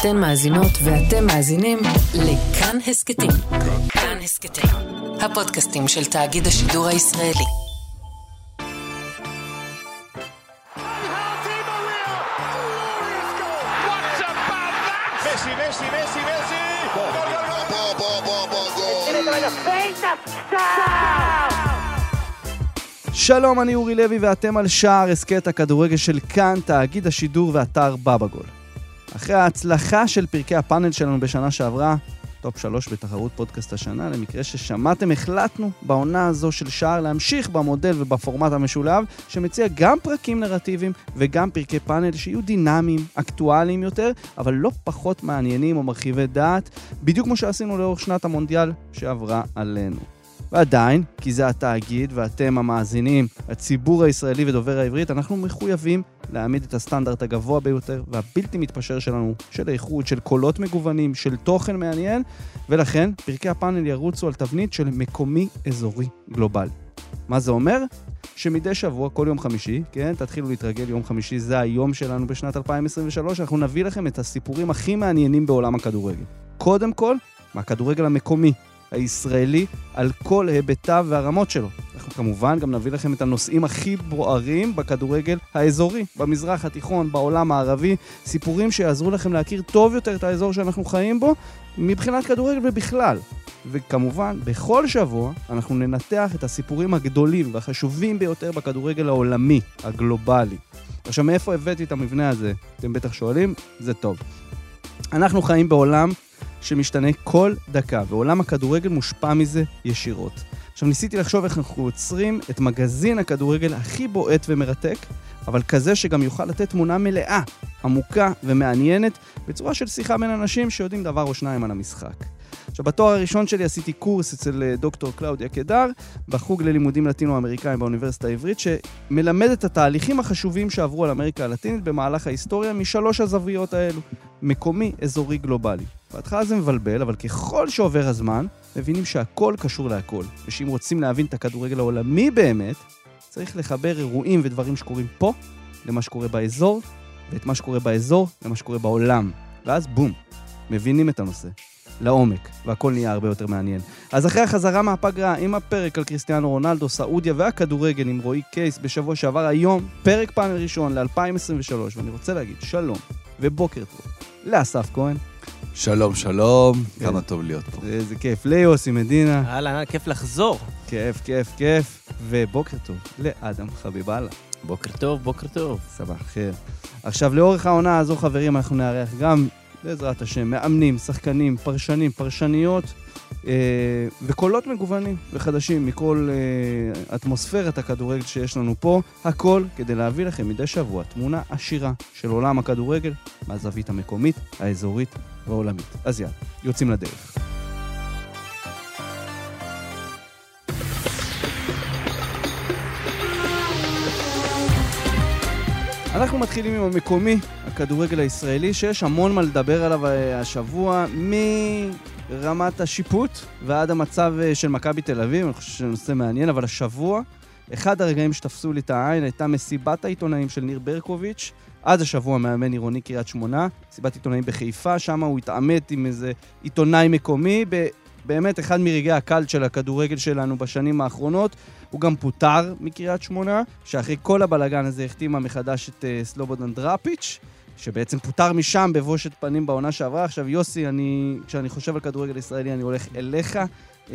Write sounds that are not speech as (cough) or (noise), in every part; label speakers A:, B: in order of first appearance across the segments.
A: אתן מאזינות ואתם מאזינים לכאן הסכתים. כאן הסכתים, הפודקאסטים של תאגיד השידור הישראלי.
B: שלום, אני אורי לוי ואתם על שער הסכת הכדורגל של כאן, תאגיד השידור ואתר בבא-גול. אחרי ההצלחה של פרקי הפאנל שלנו בשנה שעברה, top שלוש בתחרות פודקאסט השנה, למקרה ששמעתם, החלטנו בעונה הזו של שער להמשיך במודל ובפורמט המשולב, שמציע גם פרקים נרטיביים וגם פרקי פאנל שיהיו דינמיים, אקטואליים יותר, אבל לא פחות מעניינים או מרחיבי דעת, בדיוק כמו שעשינו לאורך שנת המונדיאל שעברה עלינו. ועדיין, כי זה התאגיד ואתם המאזינים, הציבור הישראלי ודובר העברית, אנחנו מחויבים להעמיד את הסטנדרט הגבוה ביותר והבלתי מתפשר שלנו, של איכות, של קולות מגוונים, של תוכן מעניין, ולכן פרקי הפאנל ירוצו על תבנית של מקומי אזורי גלובלי. מה זה אומר? שמדי שבוע, כל יום חמישי, כן, תתחילו להתרגל, יום חמישי זה היום שלנו בשנת 2023, אנחנו נביא לכם את הסיפורים הכי מעניינים בעולם הכדורגל. קודם כל, מהכדורגל המקומי, הישראלי, על כל היבטיו והרמות שלו. אנחנו כמובן גם נביא לכם את הנושאים הכי בוערים בכדורגל האזורי, במזרח התיכון, בעולם הערבי, סיפורים שיעזרו לכם להכיר טוב יותר את האזור שאנחנו חיים בו, מבחינת כדורגל ובכלל. וכמובן, בכל שבוע אנחנו ננתח את הסיפורים הגדולים והחשובים ביותר בכדורגל העולמי, הגלובלי. עכשיו, מאיפה הבאתי את המבנה הזה? אתם בטח שואלים, זה טוב. אנחנו חיים בעולם שמשתנה כל דקה, ועולם הכדורגל מושפע מזה ישירות. עכשיו, ניסיתי לחשוב איך אנחנו יוצרים את מגזין הכדורגל הכי בועט ומרתק, אבל כזה שגם יוכל לתת תמונה מלאה, עמוקה ומעניינת, בצורה של שיחה בין אנשים שיודעים דבר או שניים על המשחק. עכשיו, בתואר הראשון שלי עשיתי קורס אצל אה, דוקטור קלאודיה קדר, בחוג ללימודים לטינו-אמריקאים באוניברסיטה העברית, שמלמד את התהליכים החשובים שעברו על אמריקה הלטינית במהלך ההיסטוריה משלוש הזוויות האלו, מקומי, אזורי, גלובלי. בהתחלה זה מבלבל, אבל ככל שעובר הזמן, מבינים שהכל קשור להכל, ושאם רוצים להבין את הכדורגל העולמי באמת, צריך לחבר אירועים ודברים שקורים פה למה שקורה באזור, ואת מה שקורה באזור למה שקורה בעולם. ואז בום, מבינים את הנושא. לעומק, והכל נהיה הרבה יותר מעניין. אז אחרי החזרה מהפגרה, עם הפרק על קריסטיאנו רונלדו, סעודיה והכדורגל עם רועי קייס בשבוע שעבר, היום פרק פאנל ראשון ל-2023, ואני רוצה להגיד שלום ובוקר טוב לאסף כהן,
C: שלום, שלום,
B: כן.
C: כמה טוב להיות פה.
B: איזה כיף, ליוסי מדינה,
D: אהלן, כיף לחזור.
B: כיף, כיף, כיף, ובוקר טוב לאדם חביבאללה.
D: בוקר טוב, בוקר טוב.
B: סבח חיר. עכשיו, לאורך העונה הזו, חברים, אנחנו נארח גם, בעזרת השם, מאמנים, שחקנים, פרשנים, פרשניות, אה, וקולות מגוונים וחדשים מכל אה, אטמוספירת הכדורגל שיש לנו פה, הכל כדי להביא לכם מדי שבוע תמונה עשירה של עולם הכדורגל מהזווית המקומית, האזורית והעולמית. אז יאללה, יוצאים לדרך. אנחנו מתחילים עם המקומי, הכדורגל הישראלי, שיש המון מה לדבר עליו אה, השבוע, מרמת השיפוט ועד המצב אה, של מכבי תל אביב, אני חושב שזה נושא מעניין, אבל השבוע, אחד הרגעים שתפסו לי את העין הייתה מסיבת העיתונאים של ניר ברקוביץ', אז השבוע מאמן עירוני קריית שמונה, מסיבת עיתונאים בחיפה, שם הוא התעמת עם איזה עיתונאי מקומי, ב- באמת אחד מרגעי הקלט של הכדורגל שלנו בשנים האחרונות. הוא גם פוטר מקריית שמונה, שאחרי כל הבלגן הזה החתימה מחדש את uh, סלובודן דראפיץ', שבעצם פוטר משם בבושת פנים בעונה שעברה. עכשיו, יוסי, אני, כשאני חושב על כדורגל ישראלי, אני הולך אליך. Uh,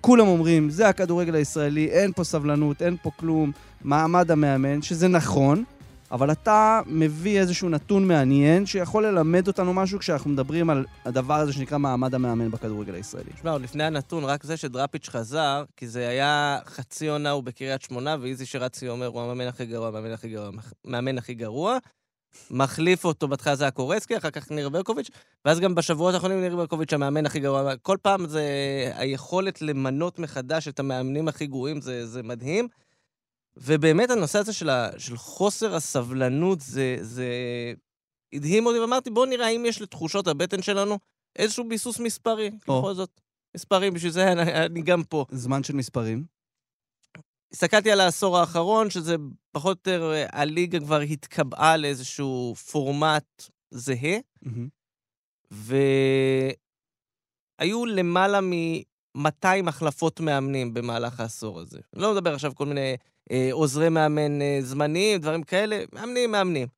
B: כולם אומרים, זה הכדורגל הישראלי, אין פה סבלנות, אין פה כלום, מעמד המאמן, שזה נכון, אבל אתה מביא איזשהו נתון מעניין שיכול ללמד אותנו משהו כשאנחנו מדברים על הדבר הזה שנקרא מעמד המאמן בכדורגל הישראלי.
D: תשמע, עוד לפני הנתון, רק זה שדראפיץ' חזר, כי זה היה חצי עונה הוא בקריית שמונה, ואיזי שרצי אומר, הוא המאמן הכי גרוע, המאמן הכי גרוע, המאמן הכי גרוע. מחליף אותו, בהתחלה זה היה קורצקי, אחר כך ניר ברקוביץ', ואז גם בשבועות האחרונים ניר ברקוביץ' המאמן הכי גרוע. כל פעם זה היכולת למנות מחדש את המאמנים הכי גרועים, זה, זה מדהים. ובאמת הנושא הזה של, ה, של חוסר הסבלנות, זה, זה הדהים אותי, ואמרתי, בואו נראה האם יש לתחושות הבטן שלנו איזשהו ביסוס מספרי.
B: או.
D: בכל זאת, מספרים, בשביל זה אני, אני גם פה.
B: זמן של מספרים.
D: הסתכלתי על העשור האחרון, שזה פחות או יותר, אה, הליגה כבר התקבעה לאיזשהו פורמט זהה.
B: מהמם.
D: והיו למעלה מ-200 החלפות מאמנים במהלך העשור הזה. אני לא מדבר עכשיו כל מיני אה, עוזרי מאמן אה, זמניים, דברים כאלה, מאמנים, מאמנים.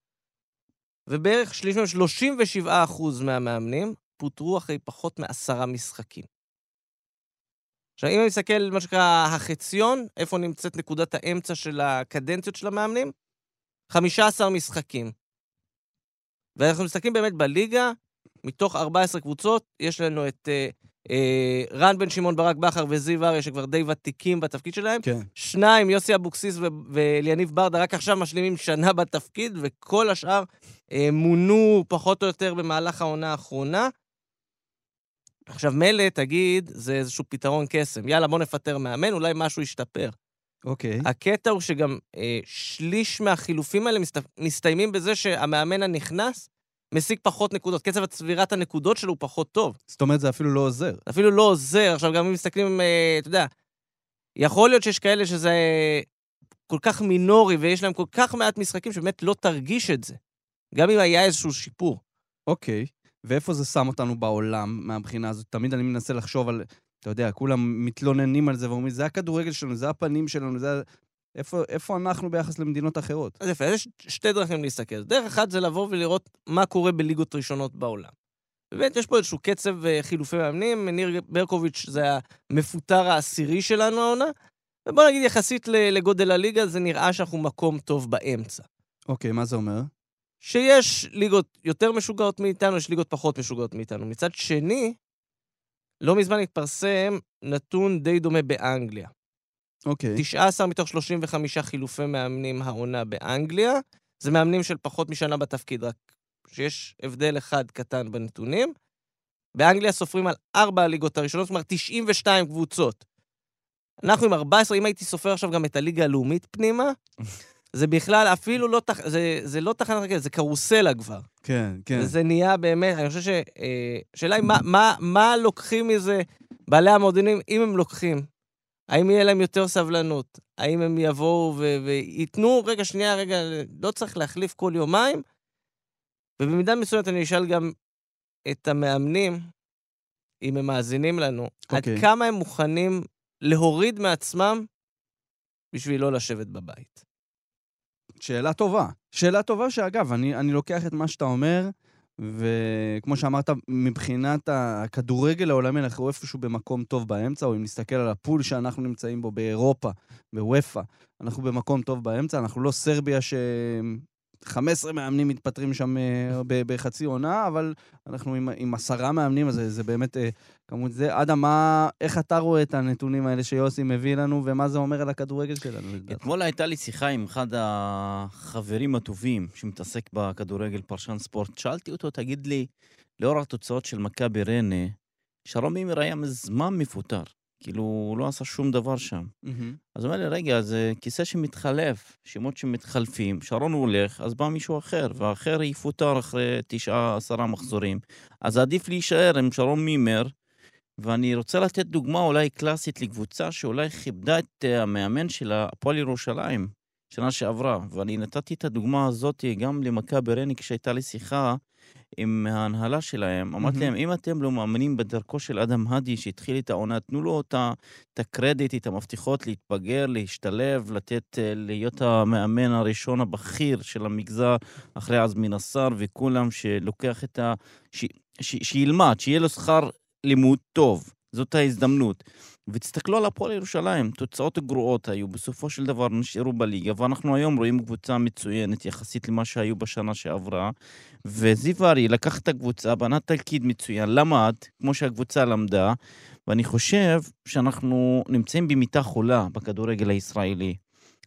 D: ובערך שליש מהם, 37 אחוז מהמאמנים, פוטרו אחרי פחות מעשרה משחקים. עכשיו, אם אני מסתכל, מה שנקרא, החציון, איפה נמצאת נקודת האמצע של הקדנציות של המאמנים? 15 משחקים. ואנחנו מסתכלים באמת בליגה, מתוך 14 קבוצות, יש לנו את אה, אה, רן בן שמעון ברק בכר וזיו אריה, שכבר די ותיקים בתפקיד שלהם.
B: כן.
D: שניים, יוסי אבוקסיס ואליניב ברדה, רק עכשיו משלימים שנה בתפקיד, וכל השאר אה, מונו פחות או יותר במהלך העונה האחרונה. עכשיו, מילא, תגיד, זה איזשהו פתרון קסם. יאללה, בוא נפטר מאמן, אולי משהו ישתפר.
B: אוקיי.
D: הקטע הוא שגם אה, שליש מהחילופים האלה מסת... מסתיימים בזה שהמאמן הנכנס משיג פחות נקודות. קצב צבירת הנקודות שלו הוא פחות טוב.
B: זאת אומרת, זה אפילו לא עוזר.
D: אפילו לא עוזר. עכשיו, גם אם מסתכלים, אה, אתה יודע, יכול להיות שיש כאלה שזה כל כך מינורי ויש להם כל כך מעט משחקים שבאמת לא תרגיש את זה. גם אם היה איזשהו שיפור.
B: אוקיי. ואיפה זה שם אותנו בעולם מהבחינה הזאת? תמיד אני מנסה לחשוב על, אתה יודע, כולם מתלוננים על זה ואומרים, זה הכדורגל שלנו, זה הפנים שלנו, זה... איפה, איפה אנחנו ביחס למדינות אחרות?
D: אז יפה, יש שתי דרכים להסתכל. דרך אחת זה לבוא ולראות מה קורה בליגות ראשונות בעולם. באמת, יש פה איזשהו קצב אה, חילופי מאמנים, ניר ברקוביץ' זה המפוטר העשירי שלנו העונה, ובוא נגיד, יחסית לגודל הליגה, זה נראה שאנחנו מקום טוב באמצע.
B: אוקיי, מה זה אומר?
D: שיש ליגות יותר משוגעות מאיתנו, יש ליגות פחות משוגעות מאיתנו. מצד שני, לא מזמן התפרסם נתון די דומה באנגליה.
B: אוקיי.
D: 19 מתוך 35 חילופי מאמנים העונה באנגליה, זה מאמנים של פחות משנה בתפקיד, רק שיש הבדל אחד קטן בנתונים. באנגליה סופרים על ארבע הליגות הראשונות, זאת אומרת 92 קבוצות. אנחנו עם 14, אם הייתי סופר עכשיו גם את הליגה הלאומית פנימה, (laughs) זה בכלל אפילו לא, תח... זה, זה לא תחנת רכבת, זה קרוסלה כבר.
B: כן, כן.
D: וזה נהיה באמת, אני חושב ש... אה, השאלה היא מה, מה, מה לוקחים מזה בעלי המועדונים, אם הם לוקחים. האם יהיה להם יותר סבלנות? האם הם יבואו ו- וייתנו, רגע, שנייה, רגע, לא צריך להחליף כל יומיים? ובמידה מסוימת אני אשאל גם את המאמנים, אם הם מאזינים לנו, עד
B: אוקיי.
D: כמה הם מוכנים להוריד מעצמם בשביל לא לשבת בבית.
B: שאלה טובה. שאלה טובה שאגב, אני, אני לוקח את מה שאתה אומר, וכמו שאמרת, מבחינת הכדורגל העולמי, אנחנו איפשהו במקום טוב באמצע, או אם נסתכל על הפול שאנחנו נמצאים בו באירופה, בוופא, אנחנו במקום טוב באמצע, אנחנו לא סרביה ש... 15 מאמנים מתפטרים שם אה, בחצי עונה, אבל אנחנו עם, עם עשרה מאמנים, אז זה, זה באמת אה, כמות זה. אדם, מה, איך אתה רואה את הנתונים האלה שיוסי מביא לנו, ומה זה אומר על הכדורגל שלנו?
C: אתמול הייתה לי שיחה עם אחד החברים הטובים שמתעסק בכדורגל, פרשן ספורט. שאלתי אותו, תגיד לי, לאור התוצאות של מכבי ריינה, שרון מימר היה מזמן מפוטר. כאילו, הוא לא עשה שום דבר שם.
B: מהמם.
C: אז הוא אומר לי, רגע, זה כיסא שמתחלף, שמות שמתחלפים, שרון הולך, אז בא מישהו אחר, והאחר יפוטר אחרי תשעה, עשרה מחזורים. אז עדיף להישאר עם שרון מימר, ואני רוצה לתת דוגמה אולי קלאסית לקבוצה שאולי כיבדה את אה, המאמן של הפועל ירושלים שנה שעברה, ואני נתתי את הדוגמה הזאת גם למכבי ריינה כשהייתה לי שיחה עם ההנהלה שלהם. אמרתי. להם, אם אתם לא מאמינים בדרכו של אדם האדי שהתחיל את העונה, תנו לו את ה- את הקרדיט, את המפתחות להתבגר, להשתלב, לתת, אה, להיות המאמן הראשון הבכיר של המגזר אחרי עזמי נסאר וכולם שלוקח את ה... ש... ש... שילמד, שיהיה לו שכר לימוד טוב. זאת ההזדמנות. ותסתכלו על הפועל ירושלים, תוצאות גרועות היו, בסופו של דבר נשארו בליגה, ואנחנו היום רואים קבוצה מצוינת יחסית למה שהיו בשנה שעברה. וזיו ארי לקח את הקבוצה, בנה תלכיד מצוין, למד, כמו שהקבוצה למדה, ואני חושב שאנחנו נמצאים במיטה חולה בכדורגל הישראלי.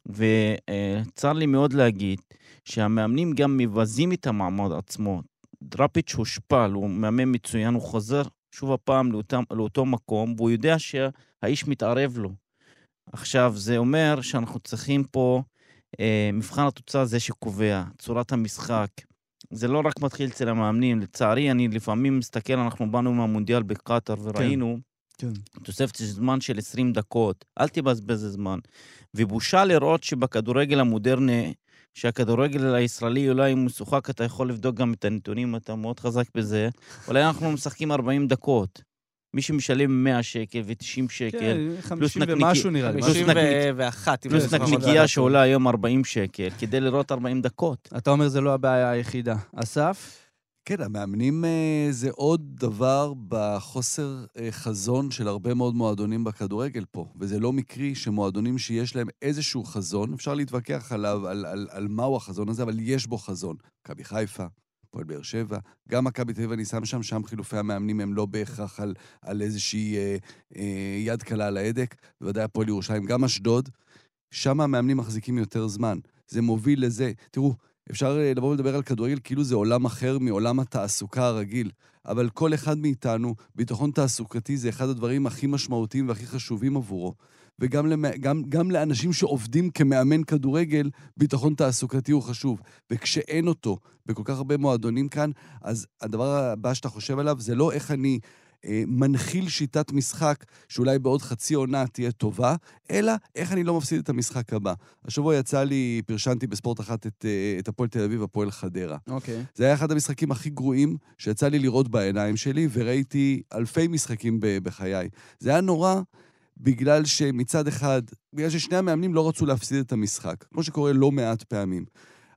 C: וצר לי מאוד להגיד שהמאמנים גם מבזים את המעמד עצמו. דראפיץ' הושפל, הוא מאמן מצוין, הוא חוזר שוב הפעם לאותם, לאותו מקום, והוא יודע שהאיש מתערב לו. עכשיו, זה אומר שאנחנו צריכים פה, אה, מבחן התוצאה זה שקובע, צורת המשחק. זה לא רק מתחיל אצל המאמנים, לצערי, אני לפעמים מסתכל, אנחנו באנו מהמונדיאל בקטאר וראינו
B: כן.
C: תוספת של זמן של 20 דקות, אל תבזבז זמן. ובושה לראות שבכדורגל המודרני שהכדורגל הישראלי אולי משוחק, אתה יכול לבדוק גם את הנתונים, אתה מאוד חזק בזה. אולי אנחנו משחקים 40 דקות. מי שמשלם 100 שקל ו-90 שקל,
B: כן, 50
C: נקניקי-
B: ומשהו נראה לי.
C: פלוס
D: 51. אם אני
C: פלוס
D: זוכר נכון.
C: נקניקייה שעולה היום 40 שקל, כדי לראות 40 דקות.
B: אתה אומר זה לא הבעיה היחידה. אסף?
E: כן, המאמנים אה, זה עוד דבר בחוסר אה, חזון של הרבה מאוד מועדונים בכדורגל פה. וזה לא מקרי שמועדונים שיש להם איזשהו חזון, אפשר להתווכח עליו, על, על, על מהו החזון הזה, אבל יש בו חזון. מכבי חיפה, הפועל באר שבע, גם מכבי תל אביב אני שם שם, שם חילופי המאמנים הם לא בהכרח על, על איזושהי אה, אה, יד קלה על ההדק, בוודאי הפועל ירושלים, גם אשדוד, שם המאמנים מחזיקים יותר זמן. זה מוביל לזה. תראו, אפשר אה, לבוא ולדבר על כדורגל כאילו זה עולם אחר מעולם התעסוקה הרגיל, אבל כל אחד מאיתנו, ביטחון תעסוקתי זה אחד הדברים הכי משמעותיים והכי חשובים עבורו. וגם למ... גם, גם לאנשים שעובדים כמאמן כדורגל, ביטחון תעסוקתי הוא חשוב. וכשאין אותו בכל כך הרבה מועדונים כאן, אז הדבר הבא שאתה חושב עליו זה לא איך אני אה, מנחיל שיטת משחק שאולי בעוד חצי עונה תהיה טובה, אלא איך אני לא מפסיד את המשחק הבא. השבוע יצא לי, פרשנתי בספורט אחת את, אה, את הפועל תל אביב, הפועל חדרה.
B: אוקיי.
E: זה היה אחד המשחקים הכי גרועים שיצא לי לראות בעיניים שלי, וראיתי אלפי משחקים בחיי. זה היה נורא בגלל שמצד אחד, בגלל ששני המאמנים לא רצו להפסיד את המשחק, כמו שקורה לא מעט פעמים.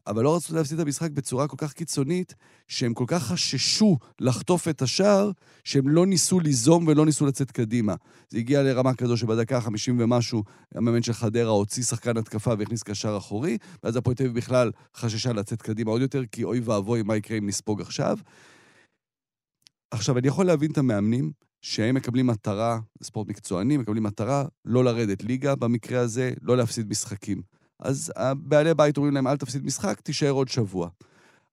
E: אבל לא רצו להפסיד את המשחק בצורה כל כך קיצונית, שהם כל כך חששו לחטוף את השער, שהם לא ניסו ליזום ולא ניסו לצאת קדימה. זה הגיע לרמה כזו שבדקה ה-50 ומשהו, המאמן של חדרה הוציא שחקן התקפה והכניס קשר אחורי, ואז הפועל תל בכלל חששה לצאת קדימה עוד יותר, כי אוי ואבוי, מה יקרה אם נספוג עכשיו. עכשיו, אני יכול להבין את המאמנים, שהם מקבלים מטרה, ספורט מקצועני, מקבלים מטרה לא לרדת ליגה, במקרה הזה, לא להפסיד משחקים. אז הבעלי בית אומרים להם, אל תפסיד משחק, תישאר עוד שבוע.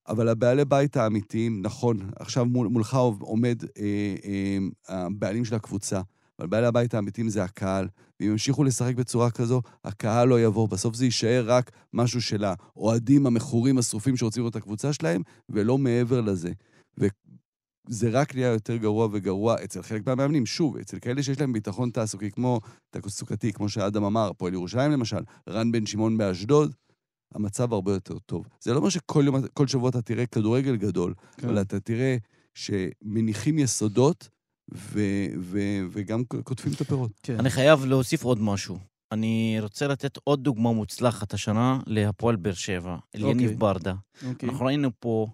E: אבל הבעלי בית האמיתיים, נכון, עכשיו מול, מולך עומד אה, אה, הבעלים של הקבוצה, אבל בעלי הבית האמיתיים זה הקהל, ואם ימשיכו לשחק בצורה כזו, הקהל לא יבוא. בסוף זה יישאר רק משהו של האוהדים המכורים, השרופים שרוצים לראות את הקבוצה שלהם, ולא מעבר לזה. וזה רק נהיה יותר גרוע וגרוע אצל חלק מהמאמנים. שוב, אצל כאלה שיש להם ביטחון תעסוקי, כמו, תעסוקתי, כמו שאדם אמר, הפועל ירושלים למשל, רן בן שמעון באשדוד, המצב הרבה יותר טוב. זה לא אומר שכל יום, כל שבוע אתה תראה כדורגל גדול,
B: כן.
E: אבל אתה תראה שמניחים יסודות ו- ו- וגם קוטפים את הפירות.
B: כן.
C: אני חייב להוסיף עוד משהו. אני רוצה לתת עוד דוגמה מוצלחת השנה להפועל באר שבע, אליניב
B: אוקיי.
C: ברדה.
B: אוקיי.
C: אנחנו ראינו פה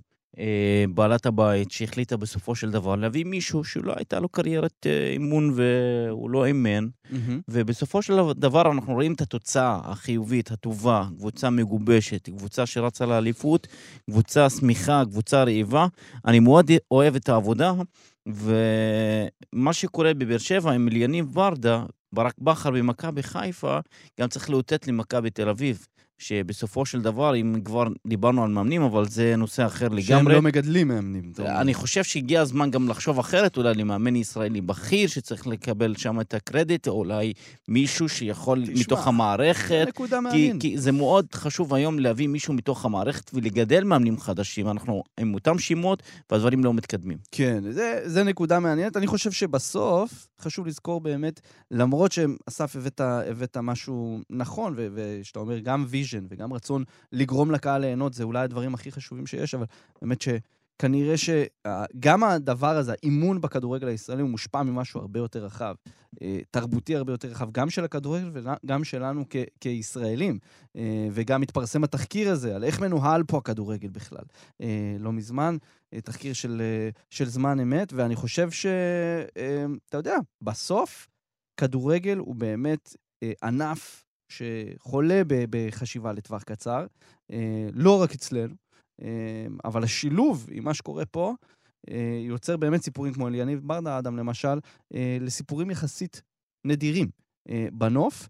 C: בעלת הבית שהחליטה בסופו של דבר להביא מישהו שלא הייתה לו קריירת אה, אימון והוא לא אימן,
B: מהמם.
C: ובסופו של דבר אנחנו רואים את התוצאה החיובית, הטובה, קבוצה מגובשת, קבוצה שרצה לאליפות, קבוצה שמחה, קבוצה רעיבה. אני מאוד אוהב את העבודה, ומה שקורה בבאר שבע עם אליניב ברדה, ברק בכר במכבי חיפה, גם צריך לאותת למכבי תל אביב. שבסופו של דבר, אם כבר דיברנו על מאמנים, אבל זה נושא אחר
B: שהם
C: לגמרי.
B: לא מגדלים מאמנים.
C: אני חושב שהגיע הזמן גם לחשוב אחרת, אולי למאמן ישראלי בכיר שצריך לקבל שם את הקרדיט, או אולי מישהו שיכול
B: תשמע,
C: מתוך המערכת.
B: נקודה
C: כי,
B: מעניינת.
C: כי זה מאוד חשוב היום להביא מישהו מתוך המערכת ולגדל מאמנים חדשים. אנחנו עם אותם שמות, והדברים לא מתקדמים.
B: כן, זה, זה נקודה מעניינת. אני חושב שבסוף חשוב לזכור באמת, למרות שאסף הבאת, הבאת משהו נכון, ושאתה אומר גם vision וגם רצון לגרום לקהל ליהנות, זה אולי הדברים הכי חשובים שיש, אבל באמת שכנראה שגם הדבר הזה, האימון בכדורגל הישראלי, הוא מושפע ממשהו הרבה יותר רחב. אה, תרבותי הרבה יותר רחב, גם של הכדורגל וגם שלנו כ- כישראלים. אה, וגם התפרסם התחקיר הזה על איך מנוהל פה הכדורגל בכלל. אה, לא מזמן, אה, תחקיר של, אה, של זמן אמת, ואני חושב ש... אה, אתה יודע, בסוף כדורגל הוא באמת אה, ענף שחולה בחשיבה לטווח קצר, אה, לא רק אצלנו, אה, אבל השילוב עם מה שקורה פה, אה, יוצר באמת סיפורים כמו אליניב ברדה אדם למשל, לסיפורים יחסית נדירים. בנוף,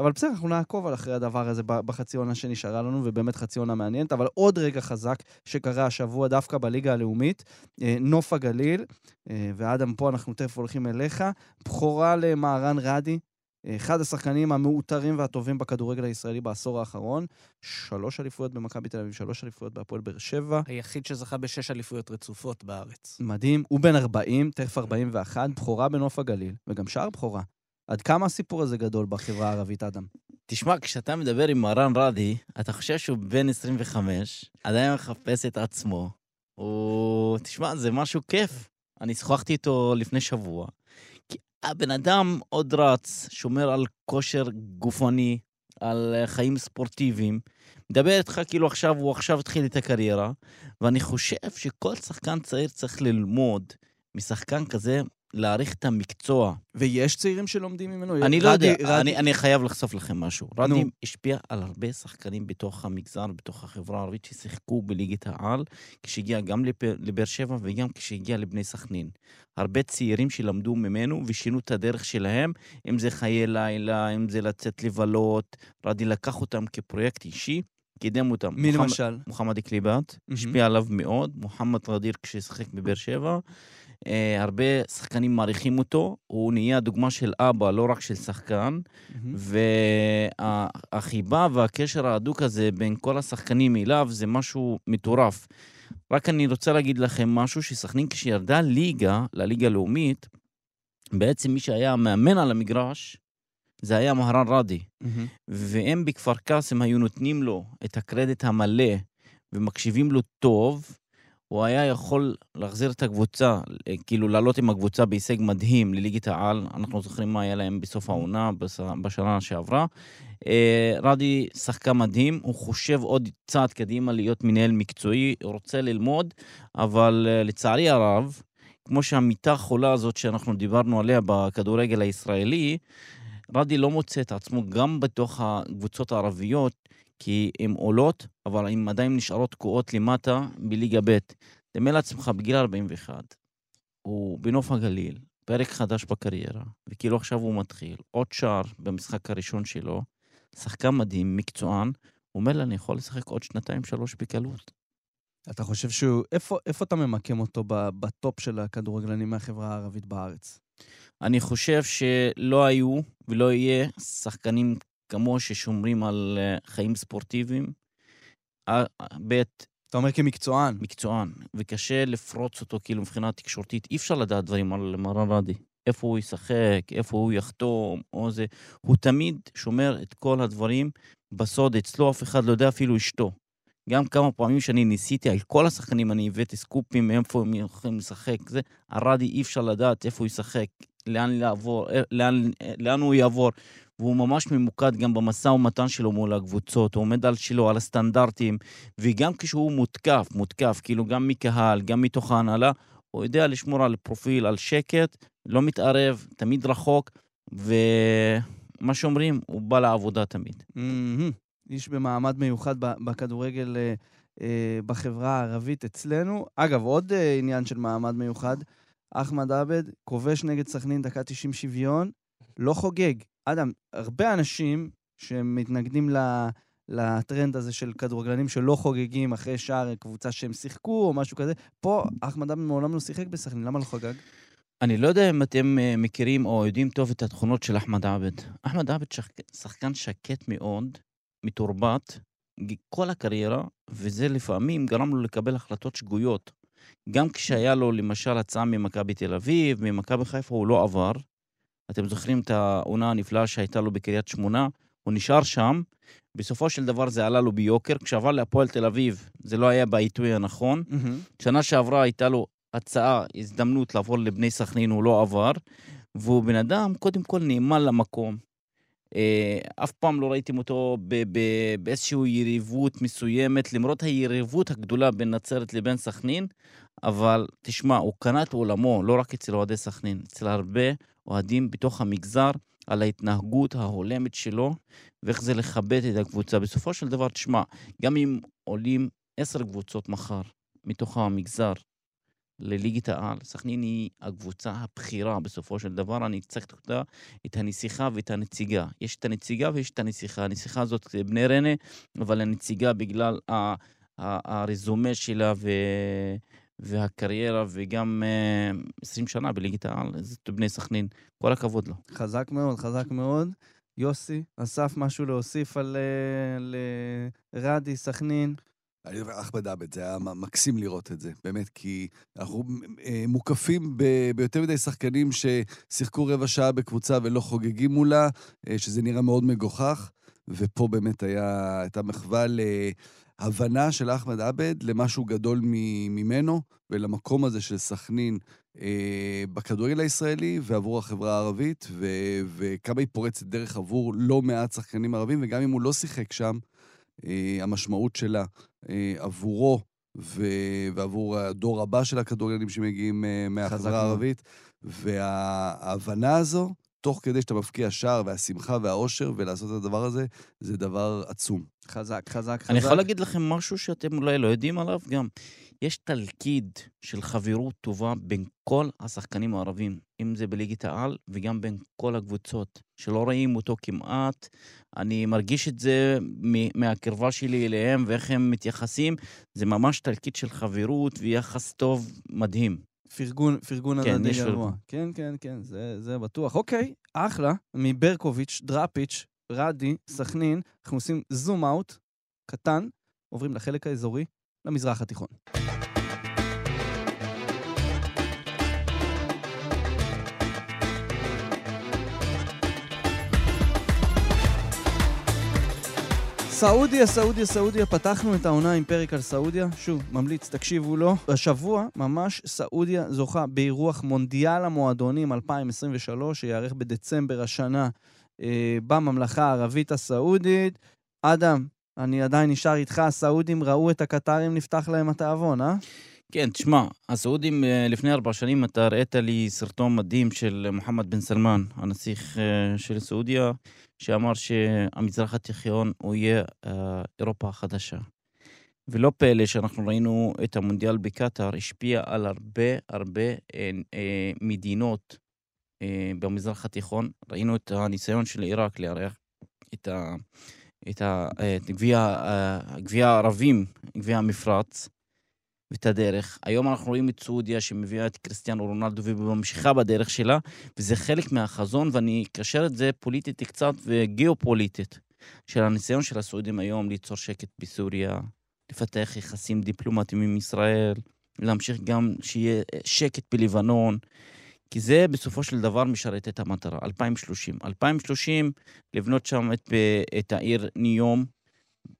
B: אבל בסדר, אנחנו נעקוב על אחרי הדבר הזה בחצי עונה שנשארה לנו, ובאמת חצי עונה מעניינת, אבל עוד רגע חזק שקרה השבוע דווקא בליגה הלאומית, נוף הגליל, ואדם, פה אנחנו תכף הולכים אליך, בכורה למהרן רדי, אחד השחקנים המעוטרים והטובים בכדורגל הישראלי בעשור האחרון, שלוש אליפויות במכבי תל אביב, שלוש אליפויות בהפועל באר שבע.
D: היחיד שזכה בשש אליפויות רצופות בארץ.
B: מדהים, הוא בן 40, תכף 41, בכורה בנוף הגליל, וגם שער בכורה. עד כמה הסיפור הזה גדול בחברה הערבית, אדם?
C: תשמע, כשאתה מדבר עם מרן רדי, אתה חושב שהוא בן 25, עדיין מחפש את עצמו. הוא... תשמע, זה משהו כיף. אני שוחחתי איתו לפני שבוע. הבן אדם עוד רץ, שומר על כושר גופני, על אה, חיים ספורטיביים. מדבר איתך כאילו עכשיו, הוא עכשיו התחיל את הקריירה, ואני חושב שכל שחקן צעיר צריך ללמוד משחקן כזה להעריך את המקצוע.
B: ויש צעירים שלומדים ממנו?
C: אני לא
B: רדי-
C: יודע,
B: רדי-
C: אני, אני חייב לחשוף לכם משהו.
B: נו.
C: רדי השפיע על הרבה שחקנים בתוך המגזר, בתוך החברה הערבית, ששיחקו בליגת העל, כשהגיע גם לפ- לבאר שבע וגם כשהגיע לבני סכנין. הרבה צעירים שלמדו ממנו ושינו את הדרך שלהם, אם זה חיי לילה, אם זה לצאת לבלות. רדי לקח אותם כפרויקט אישי, קידם אותם.
B: מי
C: מוחמד-
B: למשל?
C: מוחמד קליבת,
B: מהמם.
C: השפיע עליו מאוד, מוחמד רדיר כששיחק בבאר שבע. אה, הרבה שחקנים מעריכים אותו, הוא נהיה דוגמה של אבא, לא רק של שחקן.
B: מהמם.
C: והחיבה והקשר ההדוק הזה בין כל השחקנים אליו זה משהו מטורף. רק אני רוצה להגיד לכם משהו, שסכנין כשירדה ליגה, לליגה הלאומית, בעצם מי שהיה המאמן על המגרש, זה היה מהרן רדי.
B: מהמם.
C: והם בכפר קאסם היו נותנים לו את הקרדיט המלא ומקשיבים לו טוב, הוא היה יכול להחזיר את הקבוצה, אה, כאילו לעלות עם הקבוצה בהישג מדהים לליגת העל. אנחנו זוכרים מה היה להם בסוף העונה, בשנה שעברה. אה, רדי שחקן מדהים, הוא חושב עוד צעד קדימה להיות מנהל מקצועי, הוא רוצה ללמוד, אבל אה, לצערי הרב, כמו שהמיטה החולה הזאת שאנחנו דיברנו עליה בכדורגל הישראלי, רדי לא מוצא את עצמו גם בתוך הקבוצות הערביות, כי הן עולות, אבל הן עדיין נשארות תקועות למטה בליגה ב'. דמה לעצמך, בגיל 41, הוא בנוף הגליל, פרק חדש בקריירה, וכאילו עכשיו הוא מתחיל, עוד שער במשחק הראשון שלו, שחקן מדהים, מקצוען, הוא אומר לי, אני יכול לשחק עוד שנתיים, שלוש בקלות.
B: אתה חושב שהוא... איפה, איפה אתה ממקם אותו בטופ של הכדורגלנים מהחברה הערבית בארץ?
C: אני חושב שלא היו ולא יהיה שחקנים כמוהו ששומרים על אה, חיים ספורטיביים. אה, ב',
B: אתה אומר כמקצוען.
C: מקצוען, וקשה לפרוץ אותו כאילו מבחינה תקשורתית. אי אפשר לדעת דברים על מרן רדי. איפה הוא ישחק, איפה הוא יחתום, או זה. הוא תמיד שומר את כל הדברים בסוד. אצלו אף אחד לא יודע, אפילו אשתו. גם כמה פעמים שאני ניסיתי, על כל השחקנים אני הבאתי סקופים, איפה הם יכולים לשחק, זה. על אי אפשר לדעת איפה הוא ישחק, לאן לעבור, אה, לאן, אה, לאן הוא יעבור. והוא ממש ממוקד גם במשא ומתן שלו מול הקבוצות, הוא עומד על שלו, על הסטנדרטים, וגם כשהוא מותקף, מותקף, כאילו גם מקהל, גם מתוך ההנהלה, הוא יודע לשמור על פרופיל, על שקט, לא מתערב, תמיד רחוק, ומה שאומרים, הוא בא לעבודה תמיד.
B: מהמם. איש במעמד מיוחד בכדורגל אה, אה, בחברה הערבית אצלנו. אגב, עוד אה, עניין של מעמד מיוחד, אחמד עבד, כובש נגד סכנין דקה 90 שוויון, לא חוגג. אדם, הרבה אנשים שמתנגדים ל... לטרנד הזה של כדורגלנים שלא חוגגים אחרי שער קבוצה שהם שיחקו או משהו כזה. פה אחמד עבד מעולם לא שיחק בסכנין, למה לא חגג?
C: אני לא יודע אם אתם אה, מכירים או יודעים טוב את התכונות של אחמד עבד. אחמד עבד שחק- שחקן שקט מאוד, מתורבת, כל הקריירה, וזה לפעמים גרם לו לקבל החלטות שגויות. גם כשהיה לו למשל הצעה ממכבי תל אביב, ממכבי חיפה, הוא לא עבר. אתם זוכרים את העונה הנפלאה שהייתה לו בקריית שמונה? הוא נשאר שם, בסופו של דבר זה עלה לו ביוקר. כשעבר להפועל תל אביב, זה לא היה בעיתוי הנכון. שנה שעברה הייתה לו הצעה, הזדמנות לעבור לבני סכנין, הוא לא עבר, והוא בן אדם, קודם כל נאמן למקום. אה, אף פעם לא ראיתם אותו באיזושהי יריבות מסוימת, למרות היריבות הגדולה בין נצרת לבין סכנין, אבל תשמע, הוא קנה את עולמו, לא רק אצל אוהדי סכנין, אצל הרבה אוהדים בתוך המגזר, על ההתנהגות ההולמת שלו, ואיך זה לכבד את הקבוצה. בסופו של דבר, תשמע, גם אם עולים עשר קבוצות מחר מתוך המגזר לליגת העל, סכנין היא הקבוצה הבכירה בסופו של דבר, אני קצת אותה, את הנסיכה ואת הנציגה. יש את הנציגה ויש את הנסיכה. הנסיכה הזאת זה בני ריינה, אבל הנציגה בגלל ה- ה- הרזומה שלה ו... והקריירה, וגם אה, 20 שנה בליגת העל, זה בני סכנין. כל הכבוד לו.
B: חזק מאוד, חזק מאוד. יוסי, אסף משהו להוסיף על אה, לרדי, סכנין?
E: אני אומר, אחמד עבד, זה היה מקסים לראות את זה, באמת, כי אנחנו אה, מוקפים ב- ביותר מדי שחקנים ששיחקו רבע שעה בקבוצה ולא חוגגים מולה, אה, שזה נראה מאוד מגוחך, ופה באמת היה, הייתה מחווה להבנה של אחמד עבד למשהו גדול ממנו, ולמקום הזה של סכנין אה, בכדורגל הישראלי ועבור החברה הערבית, ו- וכמה היא פורצת דרך עבור לא מעט שחקנים ערבים, וגם אם הוא לא שיחק שם, אה, המשמעות שלה עבורו ו- ועבור הדור הבא של הכדורגלנים שמגיעים אה, מהחברה
B: מאוד.
E: הערבית. וההבנה הזו, תוך כדי שאתה מבקיע שער, והשמחה והאושר, ולעשות את הדבר הזה, זה דבר עצום.
B: חזק, חזק, חזק.
C: אני יכול להגיד לכם משהו שאתם אולי לא יודעים עליו גם. יש תלכיד של חברות טובה בין כל השחקנים הערבים, אם זה בליגת העל וגם בין כל הקבוצות, שלא רואים אותו כמעט. אני מרגיש את זה מהקרבה שלי אליהם ואיך הם מתייחסים. זה ממש תלכיד של חברות ויחס טוב מדהים.
B: פרגון, פרגון
C: כן,
B: הדדי.
C: פרגון.
B: כן, כן, כן, זה, זה בטוח. אוקיי, אחלה. מברקוביץ', דראפיץ', רדי, סכנין, אנחנו עושים זום אאוט קטן, עוברים לחלק האזורי, למזרח התיכון. סעודיה, סעודיה, סעודיה, פתחנו את העונה עם פרק על סעודיה. שוב, ממליץ, תקשיבו לו. השבוע, ממש, סעודיה זוכה באירוח מונדיאל המועדונים 2023, שיארך בדצמבר השנה אה, בממלכה הערבית הסעודית. אדם, אני עדיין נשאר איתך, הסעודים ראו את הקטרים, נפתח להם התיאבון, אה?
C: כן, תשמע, הסעודים, אה, לפני ארבע שנים אתה הראית לי סרטון מדהים של מוחמד בן סלמן, הנסיך אה, של סעודיה, שאמר שהמזרח התיכון הוא יהיה אה, אירופה החדשה. ולא פלא שאנחנו ראינו את המונדיאל בקטאר, השפיע על הרבה הרבה מדינות במזרח התיכון. ראינו את הניסיון של עיראק לארח את ה... את אה, גביע הערבים, גביע המפרץ. ואת הדרך. היום אנחנו רואים את סעודיה שמביאה את קריסטיאנו רונלדו וממשיכה בדרך שלה, וזה חלק מהחזון, ואני אקשר את זה פוליטית קצת וגיאופוליטית, של הניסיון של הסעודים היום ליצור שקט בסוריה, לפתח יחסים דיפלומטיים עם ישראל, להמשיך גם שיהיה שקט בלבנון, כי זה בסופו של דבר משרת את המטרה, 2030. 2030, לבנות שם את, את העיר ניום,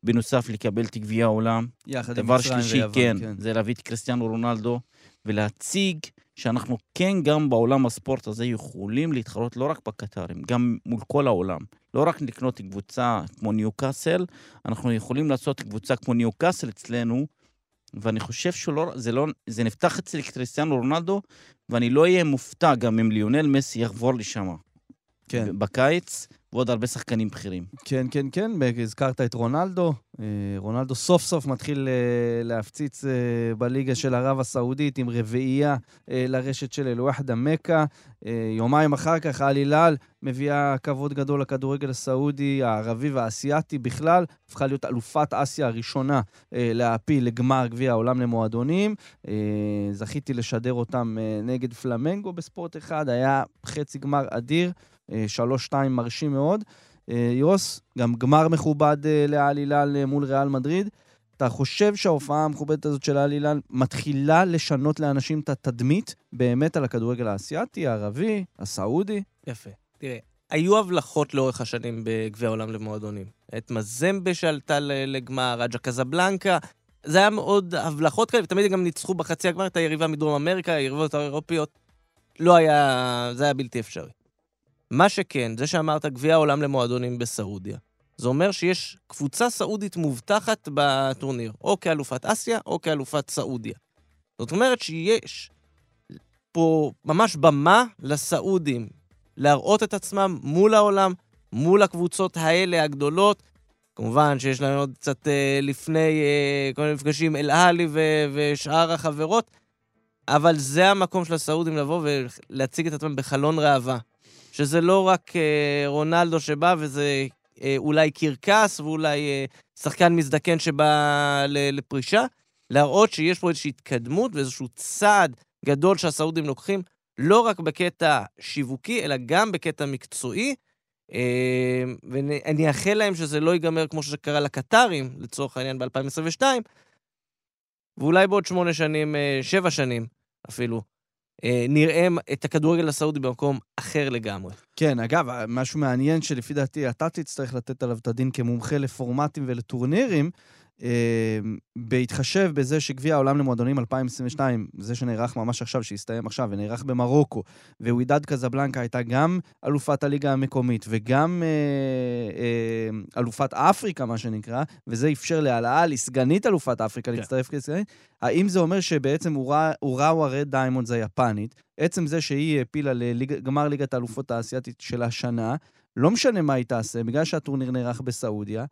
C: בנוסף לקבל את גביע העולם.
B: יחד עם מצרים
C: שלישי,
B: ויוון,
C: כן, זה להביא את קריסטיאנו רונלדו ולהציג שאנחנו כן גם בעולם הספורט הזה יכולים להתחרות לא רק בקטרים, גם מול כל העולם. לא רק לקנות קבוצה כמו ניוקאסל, אנחנו יכולים לעשות קבוצה כמו ניוקאסל אצלנו, ואני חושב שלא, זה לא, זה נפתח אצל קריסטיאנו רונלדו, ואני לא אהיה מופתע גם אם ליונל מסי יחבור לשם.
B: כן.
C: בקיץ, ועוד הרבה שחקנים בכירים.
B: כן, כן, כן, הזכרת את רונלדו. אה, רונלדו סוף סוף מתחיל אה, להפציץ אה, בליגה של ערב הסעודית עם רביעייה לרשת של אל-וחדה מכה. יומיים אחר כך אל הילל מביאה כבוד גדול לכדורגל הסעודי, הערבי והאסייתי בכלל. הפכה להיות אלופת אסיה הראשונה להעפיל לגמר גביע העולם למועדונים. זכיתי לשדר אותם נגד פלמנגו בספורט אחד, היה חצי גמר אדיר. אה, שלוש-שתיים מרשים מאוד. אה, יוס, גם גמר מכובד אה, לאל הילל אה, מול ריאל מדריד. אתה חושב שההופעה המכובדת הזאת של הילל מתחילה לשנות לאנשים את התדמית באמת על הכדורגל האסייתי, הערבי, הסעודי?
D: יפה. תראה, היו הבלחות לאורך השנים בגביע העולם למועדונים. את מזמבה שעלתה לגמר, רג'ה קזבלנקה. זה היה מאוד הבלחות כאלה, ותמיד גם ניצחו בחצי הגמר את היריבה מדרום אמריקה, היריבות האירופיות. לא היה... זה היה בלתי אפשרי. מה שכן, זה שאמרת גביע העולם למועדונים בסעודיה, זה אומר שיש קבוצה סעודית מובטחת בטורניר, או כאלופת אסיה או כאלופת סעודיה. זאת אומרת שיש פה ממש במה לסעודים להראות את עצמם מול העולם, מול הקבוצות האלה הגדולות. כמובן שיש להם עוד קצת אה, לפני אה, כל מיני מפגשים אל-עלי ושאר החברות, אבל זה המקום של הסעודים לבוא ולהציג את עצמם בחלון ראווה. שזה לא רק אה, רונלדו שבא וזה אה, אולי קרקס ואולי אה, שחקן מזדקן שבא ל- לפרישה, להראות שיש פה איזושהי התקדמות ואיזשהו צעד גדול שהסעודים לוקחים, לא רק בקטע שיווקי, אלא גם בקטע מקצועי. אה, ואני אאחל להם שזה לא ייגמר כמו שזה קרה לקטרים, לצורך העניין ב-2022, ואולי בעוד שמונה שנים, אה, שבע שנים אפילו, נראה את הכדורגל הסעודי במקום אחר לגמרי.
B: כן, אגב, משהו מעניין שלפי דעתי אתה תצטרך לתת עליו את הדין כמומחה לפורמטים ולטורנירים, אה, בהתחשב בזה שגביע העולם למועדונים 2022, זה שנערך ממש עכשיו, שהסתיים עכשיו, ונערך במרוקו, ווידד קזבלנקה הייתה גם אלופת הליגה המקומית וגם אה, אה, אלופת אפריקה, מה שנקרא, וזה אפשר להעלאה לסגנית אלופת אפריקה
D: כן.
B: להצטרף כסגנית, האם זה אומר שבעצם אוראווה רד דיימונדס היפנית, עצם זה שהיא העפילה לגמר ליגת האלופות האסייתית של השנה, לא משנה מה היא תעשה, בגלל שהטורניר נערך בסעודיה,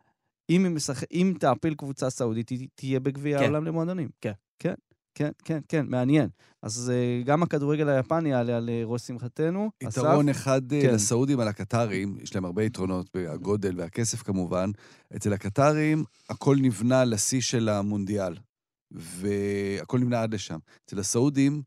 B: אם, משח... אם תעפיל קבוצה סעודית, היא תהיה בגביע
D: כן.
B: העולם למועדונים.
D: כן.
B: כן, כן, כן, כן, מעניין. אז אה, גם הכדורגל היפני יעלה על אה, ראש שמחתנו.
E: יתרון
B: אסף?
E: אחד אה,
B: כן.
E: לסעודים על הקטרים, יש להם הרבה יתרונות, הגודל והכסף כמובן. אצל הקטרים הכל נבנה לשיא של המונדיאל, והכל נבנה עד לשם. אצל הסעודים